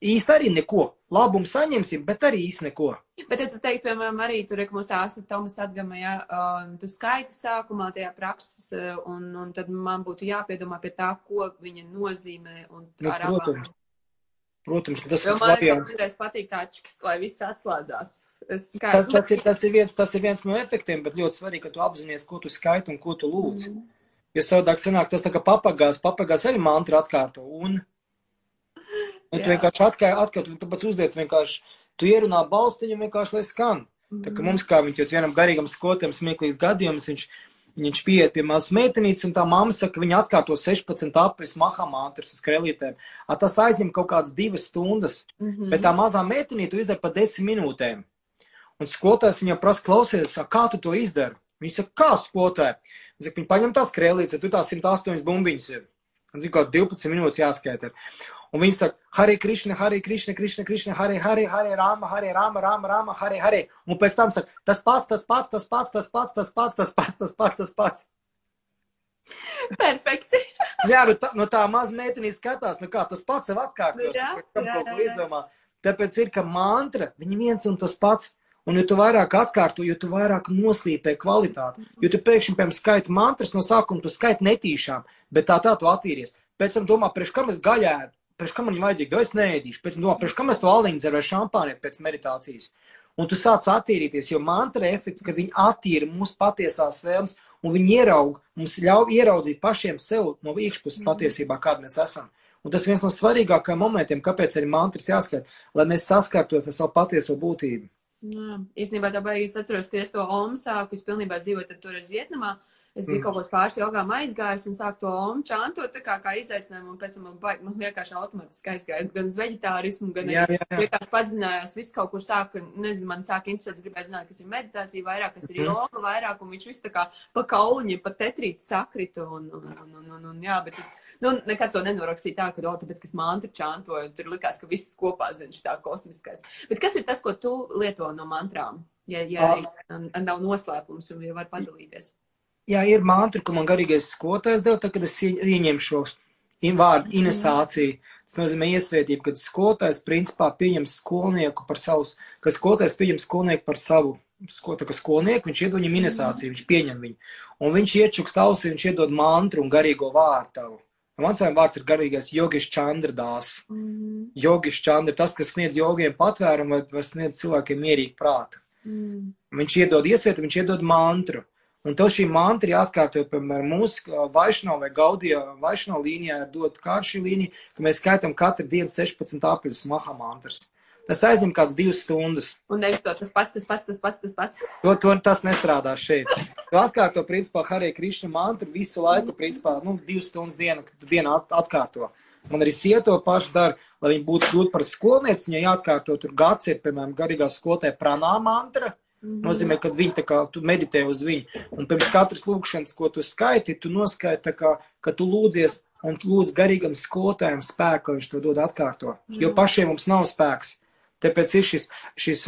Īsti arī neko. Labumu saņemsim, bet arī īsti neko. Bet, ja tu teiktu, piemēram, arī tur, ka mums tā asa Tomas atgama, ja um, tu skaiti sākumā tajā prakses, un, un tad man būtu jāpiedomā pie tā, ko viņa nozīmē. Un nu, ar protams. abām. Protams, tas ir man variants. vienreiz patīk tā čks, lai viss atslēdzās. Tas, tas, ir, tas, ir viens, tas ir viens no efektiem, bet ļoti svarīgi, ka tu apzinājies, ko tu skaiti un ko tu lūdz. Mm. Jo savādāk sanāk tas tā kā papagās, papagās arī mantru atkārto. Un, un tu vienkārši atkārto, atkārto, tu pats uzliec vienkārši, tu ierunā balstiņu vienkārši, lai skan. Tā kā mums kā viņš vienam garīgam skotam smieklīgs gadījums, viņš, viņš pieiet pie mazas meitenītes, un tā mamma saka, ka viņa atkārto 16 apris mahamātrus uz krelītēm. A, tas aizņem kaut kādas divas stundas, Mhm. bet tā mazā meitenīte izdara pa desmit minūtēm. Un skolotājs viņam prasa, klausies, kā tu to izdari? Viņa saka, kā skolotāji? Viņa saka, viņa paņem tās krēlītes, tu tās 108 bumbiņas ir. Un zinu, kaut 12 minūtes jāskaita. Un viņi saka, Hari Krishna, Hari Krishna, Krishna, Krishna, Hari, Hari, Hari, Rama, Hari, Rama, Rama, Rama, Hari, Hari. Un pēc tam saka, tas pats, tas pats, tas pats, tas pats, tas pats, tas pats, tas pats, tas pats. Perfekti. Jā, nu tā, no tā maza meitenīte skatās, nu kā tas pats sev atkārtos. Jā, jā, jā, jā. izdomā. Tāpēc ir, ka mantra, viņi viens un tas pats. Un, jo tu vairāk atkārto, jo tu vairāk noslīpē kvalitāti. Jo tu pēkšņi, piemēram, skaiti mantras no sākuma, tu skaiti netīšām, bet tā tā tu attīries. Pēc tam domā, priekš kam es gaļētu, priekš kam man vajadzīgi, vai es neēdīšu. Pēc tam domā, priekš kam es to aliņu dzeru vai šampāni pēc meditācijas. Un tu sāc attīrīties, jo mantra efekts, ka viņi attīra mūsu patiesās vēlmes, un viņi ieraug, mums ļauj ieraudzīt pašiem sev no iekšpuses patiesībā, kāda mēs esam. Un tas viens no svarīgākajiem momentiem, kāpēc arī mantras jāskat, lai mēs saskartos ar savu patieso būtību. Jā, īstenībā tā baigi es atceros, ka es to omu sāku, es pilnībā dzīvoju tad toreiz Vietnamā. Es biju Mm. kaut kādos pāris jogām aizgājis un sāku to omu čantot tā kā, kā izaicinājumu, un pēc tam man, baigi, man vienkārši automātiski aizgāja gan uz veģetārismu, gan Jā, jā, jā. vienkārši pazinājās, viss kaut kur sāka, nezinu, man sāka interesēt, es gribēju zināt, kas ir meditācija vairāk, kas ir Mhm. joga vairāk, un viņš viss tā kā pa kauliņi, pa tetrīti sakrita, un, un, un, un, un, un jā, bet es, nu, nekad to nenorakstīju tā, ka, o, tāpēc, ka es mantru čantoju, tur likās, ka viss kopā, zin, tā kosmiskais. Bet kas ir tas, ko tu lieto no mantrām? Ja, ja Ah. arī nav noslēpums, un ja var padalīties. Jā, ir mantra, ko man garīgais skolotājs deva, tad, kad es ie- ieņemu šo vārdu inesāciju. Tas nozīmē iesvētību, kad skolotājs principā pieņem skolnieku par savu, ka skolotājs pieņem skolnieku par savu sko, tā kā skolnieku, viņš iedod viņam inesāciju, viņš pieņem viņu. Un viņš iečuks tausi, viņš iedod mantru un garīgo vārdu tavu. Mans vārds ir garīgais Jogis Čandrdās. Mm. Jogis Čandra, tas, kas sniedz jogiem patvērumu vai, vai sniedz cilvēkiem mierīgu prātu. Mm. Viņš iedod iesvietu, viņš iedod mantru. Un tev šī mantra jāatkārto, piemēram, mūsu vaišno vai gaudijā, vaišno līnijā ir dot kā šī līnija, ka mēs skaitam katru dienu 16 apļus mahamantras. Tas aizņem kāds divas stundas. Un nevis to tas pats, tas pats, tas pats, tas pats. To, to tas nestrādā šeit. Tu atkārto, principā, Harija Krišna mantru visu laiku, principā, nu, divas stundas dienu, dienu at, atkārto. Man arī sieta to pašu dara, lai viņi būtu kļūt par skolnieci, viņai jāatkārto tur gads ir, piemēram, garīgā skolotāja pranā mantra. Mhm. Nozīmē, ka viņi tā kā tu meditē uz viņu. Un pirms katras lūkšanas, ko tu skaiti, tu noskaiti, tā kā, ka tu lūdzies un lūdz garīgam skolotājam spēku, lai viņš to dod atkārto. Jo Jā. pašiem mums nav spēks. Tāpēc ir šis, šis,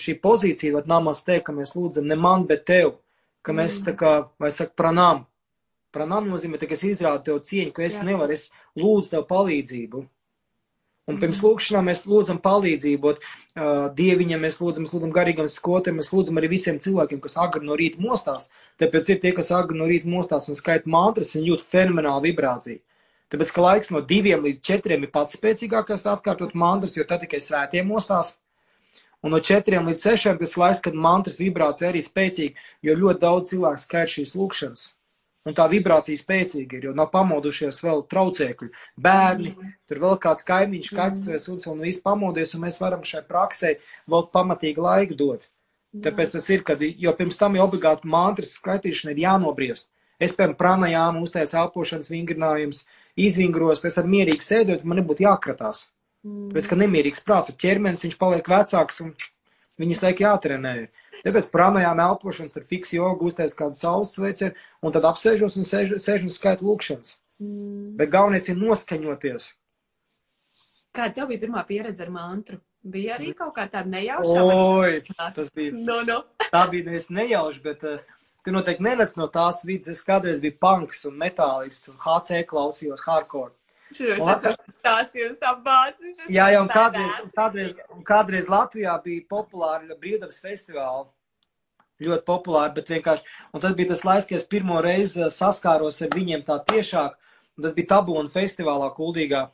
šī pozīcija, vai namas te, ka mēs lūdzam ne man, bet tev. Ka mēs Mm. tā kā, vai saka, pranām. Pranām nozīmē, ka es izrādu tev cieņu, ka es Jā. nevaru, es lūdzu tev palīdzību. Un pirms Mhm. lūkšanām mēs lūdzam palīdzību, uh, dieviņam mēs lūdzam, mēs lūdzam garīgam skotam, mēs lūdzam arī visiem cilvēkiem, kas agri no rīta mostās. Tāpēc ir tie, kas agri no rīta mostās un skaita mantras, viņi jūt fenomenālu vibrāciju. Tāpēc, ka laiks no diviem līdz četriem ir pats spēcīgākais atkārtot mantras, jo tad tikai svētie mostās. Un no četriem līdz sešiem tas laiks, kad mantras vibrācija arī spēcīga, jo ļoti daudz cilvēku skaita šīs lūkšanas. Un tā vibrācija spēcīga ir, jo nav pamodušies vēl traucēkļi. Bērni, tur vēl kāds kaimiņš, kaķis vai suns, un viss pamodies, un mēs varam šai praksē vēl pamatīgi laiku dot. Tāpēc tas ir, kad, jo pirms tam jau obligāti mantras skaitīšana ir jānobriest. Es, piemēram, pranajām uztais elpošanas vingrinājums, izvingros, es ar mierīgi sēdot, man nebūtu jākratās. Mm. Tāpēc, ka nemierīgs prāts ir ķermenis, viņš paliek vecāks un viņas laik jātrenē. Tāpēc pranajām elpošanas, tur fiksi jogu, uztais kādu saules sveicienu, un tad apsēžos un sēžu, sēžu un skaitu lūkšanas. Mm. Bet galvenais ir noskaņoties. Kāda tev bija pirmā pieredze ar mantru? Bija arī kaut kā tāda nejauša? Oi, tas bija No, no. Tā bija nevis nejauši, bet uh, tu noteikti nenāc no tās vidas. Es kādreiz biju punks un metālists un HC klausījos hardcore. Šos Un- atceros stāstījums tā bācis. Jā, jau kādreiz, kādreiz, kādreiz Latvijā bija populāra brīvdabas festivāla. Ļoti populāri, bet vienkārši. Un tad bija tas laiks, kad es pirmo reizi eh, saskāros ar viņiem tā tiešāk. Un tas bija Tabūna festivālā Kuldīgā.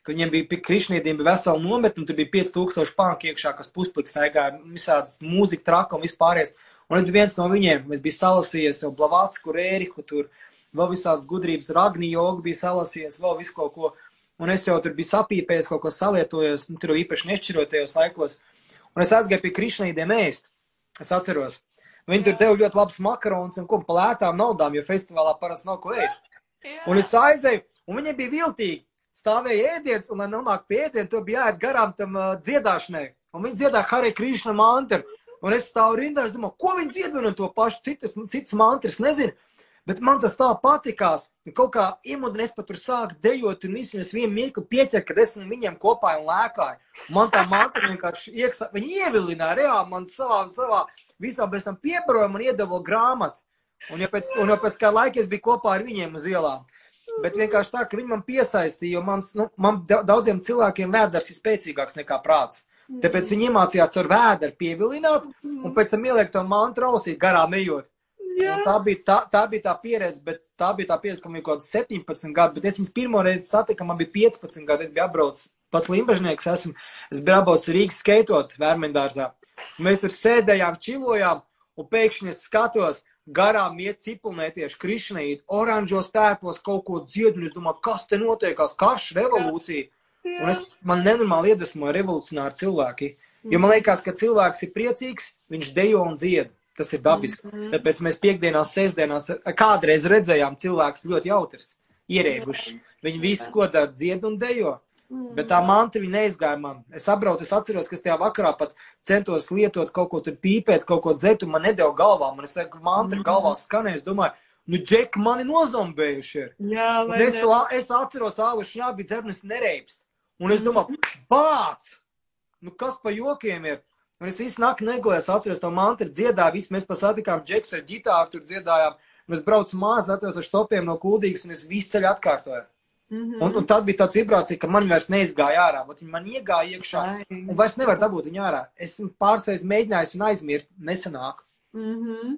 Kad viņiem bija pie Krišnīdiem bija vesela nometne, un tur bija 5000 pānki iekšā, kas puspliks staigāja, visādas mūzika traka un vispārējais. Un tad viens no viņiem, es biju salasījies jau Blavātsku, Rēriku, tur vēl visādas gudrības, Ragni jogu bija salasījies, vēl visu kaut ko. Un es jau tur biju sapīpējis, kaut ko salietojos, nu, tur īpaši nešķirotajos laikos. Un es aizgāju pie Krišnīdiem ēst. Es atceros. Viņi tur deva ļoti labus makaronus un ko pa lētām naudām, jo festivālā parasti nav ko ēst. Un es aizēju, un viņiem bija viltīgi. Stāvēja ēdiens, un, lai nonāktu pie ēdiena, tur bija jāiet garām tam uh, dziedāšanai. Un viņi dziedāja Harry Krishna mantru. Un es stāvu rindā, es domāju, ko viņi dzied un to pašu citas, citas mantras nezinu. Bet man tas tā patikās. Un kaut kā iemudina, es pat tur sāku dejot, un visu es vienu mirkli pieķeru, kad es ar viņiem kopā un lēkāju. Man tā mantra vienkārši ieksa, viņi ievilināja reāli man savā, savā visā, bez tam piebaroja man iedeva grāmatu. Un jau pēc, un jau pēc kā laika es biju kopā ar viņiem uz ielām. Bet vienkārši tā, ka viņi man piesaistīja, jo mans, nu, man da- daudziem cilvēkiem vēders ir spēcīgāks nekā prāts. Tāpēc viņi iemācījās ar vēderu pievilināt, un pēc tam ielikt to mantru ausī garām ejot. Un Tā bija tā, tā bija tā pieredze, bet tā bija tā pieredze, ka man bija kaut kāds 17 gadi, bet es viņus pirmo reizi satiku, man bija 15 gadi, es biju apbraucis, pats limbažnieks esmu, es biju apbraucis Rīgas skeitot Vērmendārzā. Mēs tur sēdējām, čilojām, un pēkšņi es skatos, garām iet cipulnētieši krišnīt, oranžos tērpos kaut ko dzied, un es domāju, kas te notiekās, karš, revolūcija. Un es, man nenormāli iedvesmoja revolucionāri cilvēki. Jo man liekas, ka cilvēks ir priecīgs, viņš dejo un dzied. Tas ir dabiski. Tāpēc mēs piekdienās, sestdienās kādreiz redzējām cilvēkus ļoti jautrs, ierēguši. Viņi visi ko dara, dzied un dejo. Bet tā manta viņa neizgāja man. Es apbraucu, es atceros, ka es tajā vakarā pat centos lietot kaut ko tur pīpēt, kaut ko dzert, un man nedēļa galvā. Man es teiktu, ka mantra galvā skanēja. Es domāju, nu, džeki, mani nozombējuši ir. Jā, Un vai es, ne? to, es atceros, ālu šņā bija dzernis nereibs. Un es domāju, bāc! Nu, kas pa jokiem ir? Un es visu nakti negulēju, es atceros to mantru, dziedāju, visi mēs pasatikām džeks ar ģitāru, tur dziedājām. Un es braucu mājās, atceros ar stopiem no kuldīgas, un es visu ceļu atkārtoju. Mhm. Un, un tad bija tāds vibrācija, ka man vairs neizgāja ārā. Vat Viņi man iegāja iekšā, Ai. un vairs nevar dabūt viņu ārā. Esmu pārsēs mēģinājis un aizmirst, nesanāk. Mhm.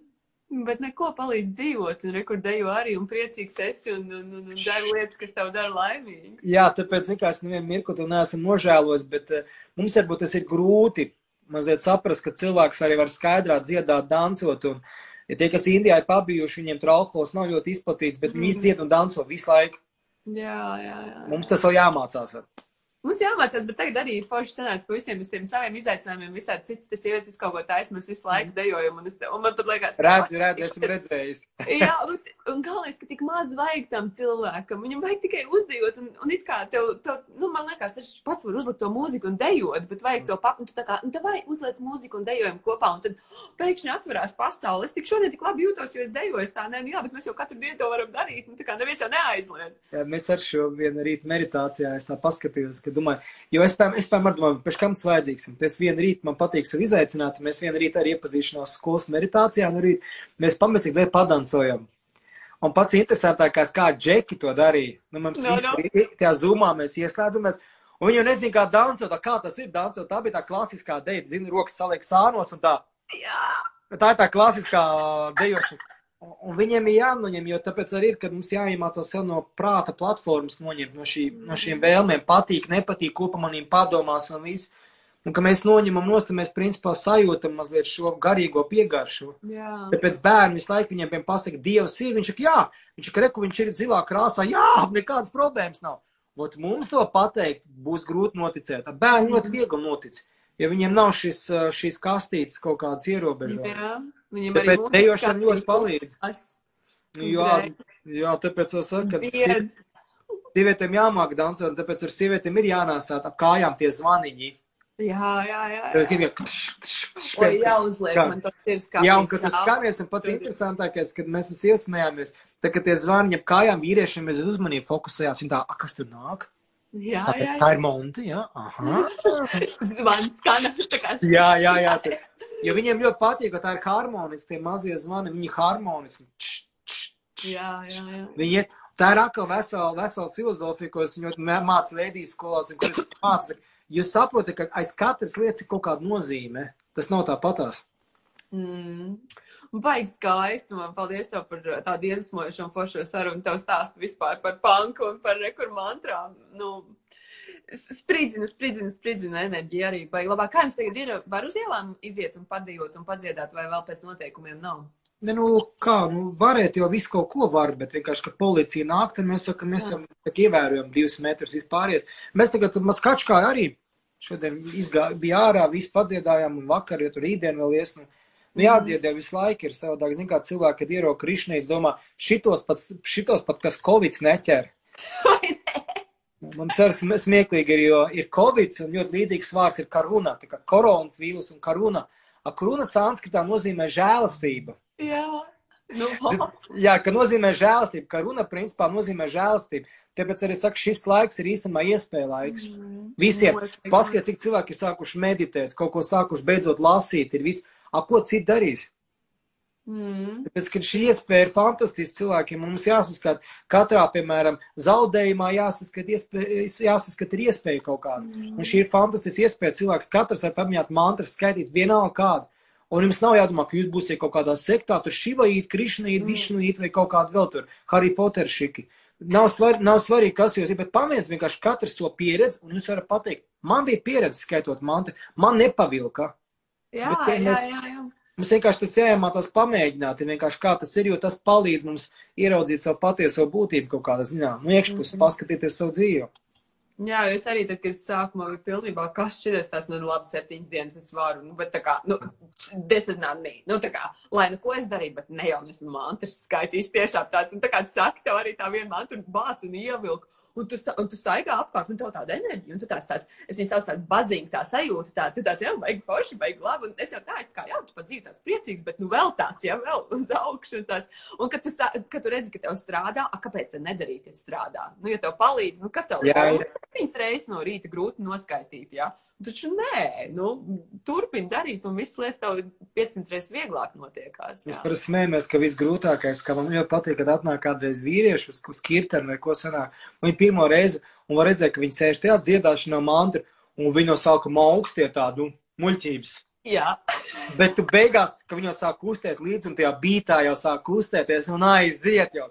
Bet neko palīdz dzīvot, un rekordēju arī, un priecīgs esi, un, un, un, un dari lietas, kas tev dara laimīgi. Jā, tāpēc nekās nevienu mirkli to neesmu nožēlojis, bet uh, mums varbūt tas ir grūti mazliet saprast, ka cilvēks arī var skaidrā dziedāt, dansot. Un, ja tie, kas Indijā ir pabijuši, viņiem tur alkohols nav ļoti izplatīts, bet viņi Mhm. dzied un danso visu laiku. Jā, jā, jā. Mums tas vēl jāmācās. Ar. Mums jāmācās, bet tagad arī ir forši sanāca, ka visiem tiem saviem izaicinājumiem visādi cits, tas sievietes visu kaut ko taisa, mēs visu laiku dejojam, un, es, te- un man pat liekas, ka- Redzi, redzi, esmu redzējis. Jā, bet, un galvenais, ka tik maz vajag tam cilvēkam. Viņam vajag tikai uzdejot, un, un it kā tev, tev, nu, man liekas, es pats varu uzlikt to mūziku un dejot, bet vajag to papu, un tu tā kā, nu, tev vajag uzlikt mūziku un dejojam kopā, un tad oh, pēkšņi atverās pasaule. Es tik šodien tik labi jūtos, jo es dejoju, es tā, nē, nu, jā, bet mēs jau katru dienu to varam darīt, nu, tā kā neviens jau neaizliedz. Jā, mēs ar šo vienu rītu meditācijā es tā paskatījos, ka domāju, jo es pēc, es pēc domāju, pēc kam tas vajadzīgs. Un tas vienu rītu man patīk sev izaicināt, un mēs vienu rītu arī iepazīšanos skolas meditācijā, un arī mēs pamēcīgi padancojam. Un pats interesantākais, kā džeki to darīja. Nu, mums No, no. no. tajā zumā mēs ieslēdzamies. Un viņi jau nezina, kā dancot, kā tas ir dancot. Tā bija tā klasiskā deja, zina, rokas saliek sānos un tā. Jā, Tā ir tā klasiskā dejošana. Un- viņiem ir jānoņem, jo tāpēc arī ir, ka mums jāiemācās sev no prāta platformas noņemt no, šī, no šīm vēlmēm, patīk, nepatīk, ko pa manīm padomās un viss. Un ka mēs noņemam nost, mēs principā sajūtam mazliet šo garīgo piegaršu. jā. Tāpēc bērni visu laiku viņiem piemēram pasaka, Dievs ir, viņš saka, jā, viņš saka, reku, viņš ir zilā krāsā, jā, nekādas problēmas nav. Ot mums to pateikt būs grūti noticēt. Bērni ļoti viegli notic, ja viņiem nav šis, šīs kastītes kaut kādas ierobežojumas. Tāpēc mūzika dejošana ļoti viņi palīdz. Nu, Jā, jā, tāpēc es saku, ka sievietēm jāmāk dansot, un tāpēc ar sievietēm ir jānāsāt ap kājām tie zvaniņi. Jā, jā, jā. Es jā. gribu, ka Oi, ka- jāuzliek, man tas ir skāpis. Jā, un kad tas skamies, un pats interesantākais, kad mēs esam iesmējāmies, tad, kad tie zvani ap kājām vīriešiem, mēs uz uzmanību fokusējās, un tā, a, kas tur nāk? Jā, Tā, jā, tā ir monta, jā. Zvans tā kā Jā, jā, jā. Tad, Jo viņiem ļoti patīk, ka tā ir harmoniski, tie mazie zvani, viņi harmoniski. Č, č, č, Jā, jā, jā. Viņi tā ir atkal vesela, vesela filozofija, ko es ļoti mācu lēdijas skolās, un ko es mācu. Jūs saprotat, ka aiz katras lietas ir kaut kāda nozīme. Tas nav tāpatās. Mm. Baigi skaisti. Man paldies tev par tādu iedvesmojošu un foršo sarunu. Tev stāstu vispār par panku un par rekurmantrām. Nu, spridzina, spridzina, spridzina enerģija arī. Baigi labāk. Kā jums tagad ir? Var uz ielām iziet un padījot un padziedāt, vai vēl pēc noteikumiem nav? Ne, nu, kā, nu, varēt jau visu kaut ko var, bet vienkārši, ka policija nāk, tad mēs sakam, mēs jau tā kā ievērojam divus metrus vispāriet. Mēs tagad Maskačkā arī šodien izgā, bija ārā, visi padziedājām, un vakar, jo tur rītdien vēl ies, nu, nu jādziedē visu laiku ir savādāk, zin kā cilvēki, kad ieroka krišnīts, domā, šitos pat, šitos pat kas Covids neķer. Mums arī sm- smieklīgi ir, jo ir Covid, un ļoti līdzīgs vārds ir karuna, tā kā koronas vīrus un karuna. A karuna sanskritā nozīmē žēlastība. Jā. Nu, Jā, ka nozīmē žēlastību, ka runa principā nozīmē žēlastību. Tāpēc arī saka, šis laiks ir īstenībā iespēja laiks. Visiem. Paskatiet, cik cilvēki ir sākuši meditēt, kaut ko sākuši beidzot lasīt, ir viss. A, ko citu darīs? Mm. Tāpēc, ka šī iespēja ir fantastiska cilvēkiem, mums jāsaskat katrā, piemēram, zaudējumā jāsaskat, iespēja, jāsaskat ir iespēja kaut kāda. Un šī ir fantastiska iespēja. Cilvēks katrs var pamanīt mantras, skaitīt vienalga kādu. Un jums nav jādomā, ka jūs būsiet kaut kādā sektā, tur šivaīt, krišnīt, višnīt vai kaut kādu vēl tur, Harry Potter šiki. Nav, svar, nav svarīgi, kas jūs ir, bet pamēģiniet vienkārši katrs to pieredzi, un jūs varat pateikt, man bija pieredze skaitot mantru, man nepavilka. Jā, Bet, ja jā, mēs- jā, jā. Mums vienkārši tas jāiemācās pamēģināt, vienkārši kā tas ir, jo tas palīdz mums ieraudzīt savu patieso būtību kaut kādā ziņā. Nu, iekšpus, Mhm. paskatīties savu dzīvi. Jā, es arī, tad, kad sākumā biju pilnībā, kas šķiras tās, nu, labi, septiņas dienas es varu, nu, bet tā kā, nu, this is not me. Nu, tā kā, lai nu ko es darīju, bet ne jau esmu mantras skaitījuši tiešām tāds, un tā kā tu saki, tev arī tā viena mantra bāc un ievilk. Un tu, sta, un tu staigā apkārt, un tev tāda enerģija, un tu tāds, tāds es viņu saucu tādu bazīgu tā sajūta, tā, tu tāds, jā, baigi forši, baigi labi, un es jau tā, kā, jā, tu pat dzīvi tāds priecīgs, bet, nu, vēl tāds, jā, vēl uz augšu, un tāds, un kad tu, sā, kad tu redzi, ka tev strādā, a, kāpēc tad nedarīt, ja strādā? Nu, ja tev palīdz, nu, kas tev jā. septiņas reizes no rīta grūti noskaitīt, jā. Taču nē, nu, turpini darīt, un viss lietas tev 500 reizes vieglāk notiekās. Jā. parasti smējamies, ka visgrūtākais, ka man ļoti patīk, kad atnāk kādreiz vīrieši uz, uz kirteni vai ko sanāk. Viņi pirmo reizi, un var redzēt, ka viņi sēž tajā dziedāšanā mantru, un viņi no sākuma augstie tādu nu, muļķības. jā. Bet tu beigās, ka viņi jau sāk kustēt līdzi, un tajā bītā jau sāk kustēties, un aiziet jau.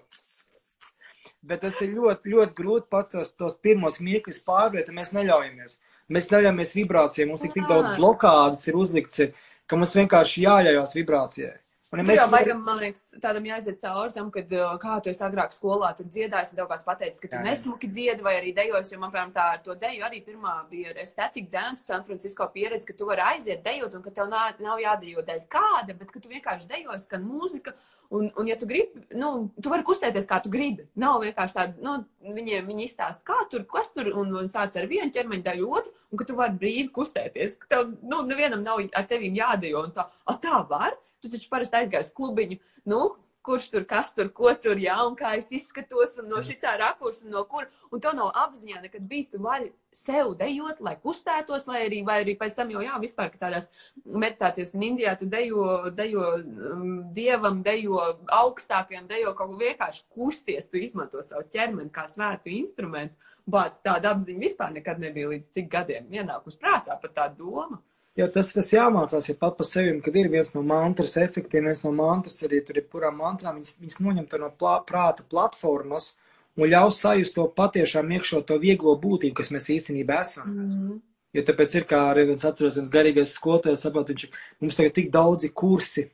Bet tas ir ļoti, ļoti grūti pats tos, tos pirmos mirkļus pārvērt, un mēs neļaujamies. Mēs neļaujamies vibrācijai, mums ir tik daudz blokādes ir uzlikts, ka mums vienkārši jāļaujās vibrācijai. Un, ja mēs baigam, man liekas, tādam jāiziet cauri tam, kad uh, kā tu esi agrāk skolā, tur dziedājis, un tev kāds pateicis, ka tu Jā, jā. nesmuki dziedi vai arī dejos, jo man, piemēram, tā ar to deju arī pirmā bija ar Static Dance San Francisco pieredze, ka tu vari aiziet dejot, un ka tev nav, nav jādejo dēļ kāda, bet ka tu vienkārši dejo, skan mūzika, un, un ja tu gribi, nu, tu vari kustēties, kā tu gribi. Nav vienkārši tāda, nu, viņiem viņi izstāst, kā tur, kas tur, un, un sāc ar vienu ķermeņa daļu otru, un ka tu vari brīvi kustēties, ka tev, nu, nevienam nav ar tevīm jādejo, un tā, a, tā var? Tu taču parasti aizgāji uz klubiņu, nu, kurš tur, kas tur, ko tur, jā, un kā es izskatos, un no šitā rakursa, un no kur, un to nav apziņā nekad bijis, tu vari sev dejot, lai kustētos, lai arī, vai arī pēc tam jau, jā, vispār, ka tādās meditācijas un Indijā tu dejo, dejo um, dievam, dejo augstākajam, dejo kaut ko vienkārši kusties, tu izmanto savu ķermeni kā svētu instrumentu, bet tāda apziņa vispār nekad nebija līdz cik gadiem ienākus prātā pat tā doma. Jā, tas, tas jāmācās, ja pat par sevi, kad ir viens no mantras efektiem, viens no mantras arī tur ir kurām mantrām, viņas, viņas noņem to no plā, prāta platformas un ļaus sajust to patiešām iekšo to vieglo būtību, kas mēs īstenībā esam. Mm. Jo tāpēc ir, kā arī viens atceros, viens garīgais skolotājs saprot, viņš mums tagad tik daudzi kursi,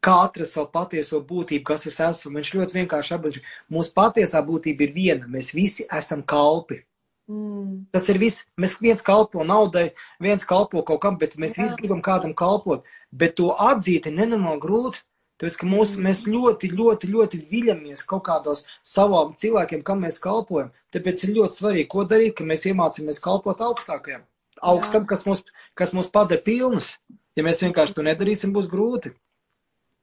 kā atrast savu patieso būtību, kas es esmu. Viņš ļoti vienkārši apbalž, mūsu patiesā būtība ir viena, mēs visi esam kalpi. Mm. Tas ir viss. Mēs viens kalpo naudai, viens kalpo kaut kam, bet mēs Jā. visi gribam kādam kalpot. Bet to atzīt ir nenormāli grūti. Tāpēc, ka mūs, mēs ļoti, ļoti, ļoti viļamies kaut kādos savām cilvēkiem, kam mēs kalpojam. Tāpēc ir ļoti svarīgi, ko darīt, ka mēs iemācāmies kalpot augstākajam. Augstam, kas mūs, kas mūs padara pilnus. Ja mēs vienkārši to nedarīsim, būs grūti.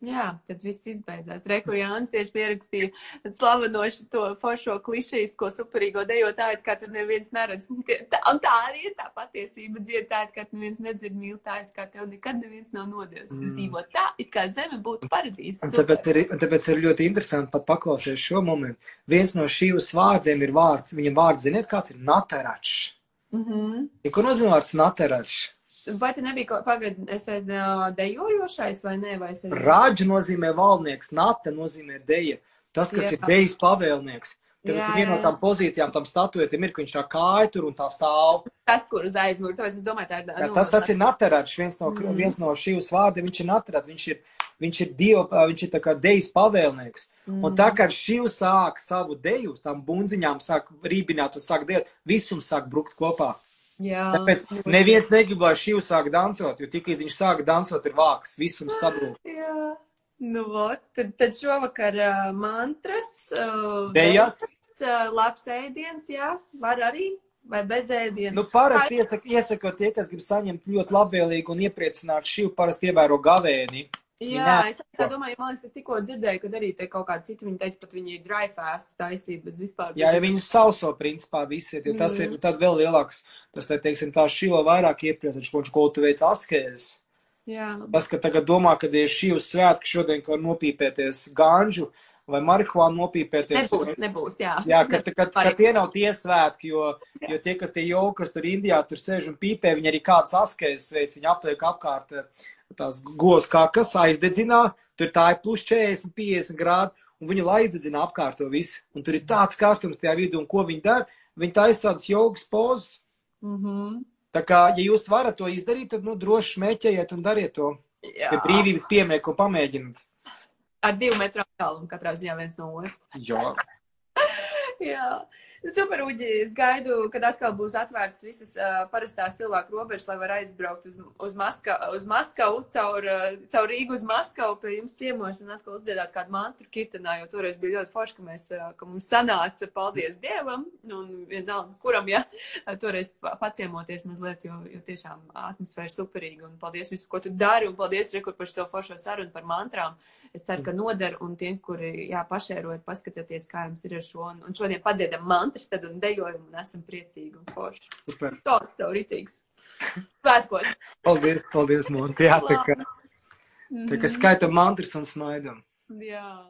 Jā, tad viss izbeidzās. Rekur Jānis tieši pierakstīja slavenošu to foršo klišejisko superīgo dejotāju, kā tur neviens neredz. Tā, un tā arī ir tā patiesība dzirdēt, ka neviens nedzird mīl tā, kā tev nekad neviens nav nodevis. Mm. Dzīvo tā, it kā zeme būtu paradīze. Un tāpēc ir, un tāpēc ir ļoti interesanti pat paklausīties šo momentu. Viens no šīs vārdiem ir vārds, viņa vārds, ziniet, kāds ir nateračs. Mm -hmm. Ko nozīmē vārds nateračs? Vai te nebija kaut pagad, es dejojošais vai ne? Vai arī... Rāģi nozīmē valdnieks, nate nozīmē deja. Tas, kas Jā. ir dejas pavēlnieks. Tāpēc viena no tām pozīcijām, tam statuetiem ir, ka viņš tā kāja tur un tā stāv. Tas, kur uz aizmuguri, tāpēc es domāju, tā ir. Jā, tas, tas ir naterāts, viens no, Mhm. viens no šīs vārdiem, viņš ir naterāts, viņš ir, viņš ir dievu, viņš ir tā kā dejas pavēlnieks. Mm. Un tā kā šī sāk savu deju, tām bunziņām sāk rībināt un sāk dēt, visums sāk brukt kopā. Jā. Tāpēc neviens negrib, lai šī sāk dansot, jo tiklīdz viņš sāk dansot, ir vāks, visums sabrūk. Jā. Nu, vot, tad, tad šovakar uh, mantras. Uh, Dejas? Uh, labs ēdiens, jā, var arī, vai bez ēdiena. Nu, parasti iesaka, iesakot tie, kas grib saņemt ļoti labvēlīgu un iepriecināt šīvu, parasti ievēro gavēni. Jā, Jā. es tā domāju, man liekas, es tikko dzirdēju, kad arī te kaut kāda cita viņa teica, pat viņi ir dry fast taisīt, bet vispār. Jā, ja viņus sauso, principā, visi jo tas Mm. ir tad vēl lielāks, tas, te, teiksim, tā šīvo vairāk iepriecināts, ko viņš kaut ko veic askēzes. Jā. Tas, ka tagad domā, ka ir šīs svētki šodien, ka var nopīpēties ganžu vai marihuānu nopīpēties. Nebūs, nebūs, jā. Jā, ka, ka, ka, ka tie nav tie svētki, jo, jo tie, kas tie joki, kas tur Indijā tur sēž un pīpē, viņi arī kāds askēzes veids, viņi apliek apkārt tās gos kakas, aizdedzinā, tur tā ir plus 40, 50 grādi, un viņi lai aizdedzina apkārt to visu. Un tur ir tāds karstums tajā vidū, un ko viņi dara? Viņi taisa tādas jogas pozas. Mhm. Tā kā, ja jūs varat to izdarīt, tad, nu, droši smēķējiet un dariet to. Jā. Pie brīvības piemēklu pamēģiniet. Ar divu metru attālumu katrā ziņā viens no otra. Jo. Jā. Super, Uģi, es gaidu, kad atkal būs atvērtas visas uh, parastās cilvēku robežas, lai var aizbraukt uz, uz, Maska, uz Maskavu, caur, uh, caur Rīgu uz Maskavu pie jums ciemos un atkal uzdziedāt kādu mantru kirtenā, jo toreiz bija ļoti forši, ka, mēs, uh, ka mums sanāca, paldies Dievam, un vienalga, kuram, ja, toreiz pa- paciemoties mazliet, jo, jo tiešām atmosfēra superīga, un paldies visu, ko tu dari, un paldies, Rekur, par šo foršo sarunu par mantrām. Es ceru, ka noder, un tiem, kuri, jā, pašērojat, paskatieties, kā jums ir ar šo, un, un šodien padziedam mantras, tad un dejojam, un esam priecīgi un forši. Super. Tāds tev ritīgs. Svētkos. Paldies, paldies, Monti. Jā, tā kā, tā kā skaitam mantras un smaidam. Jā.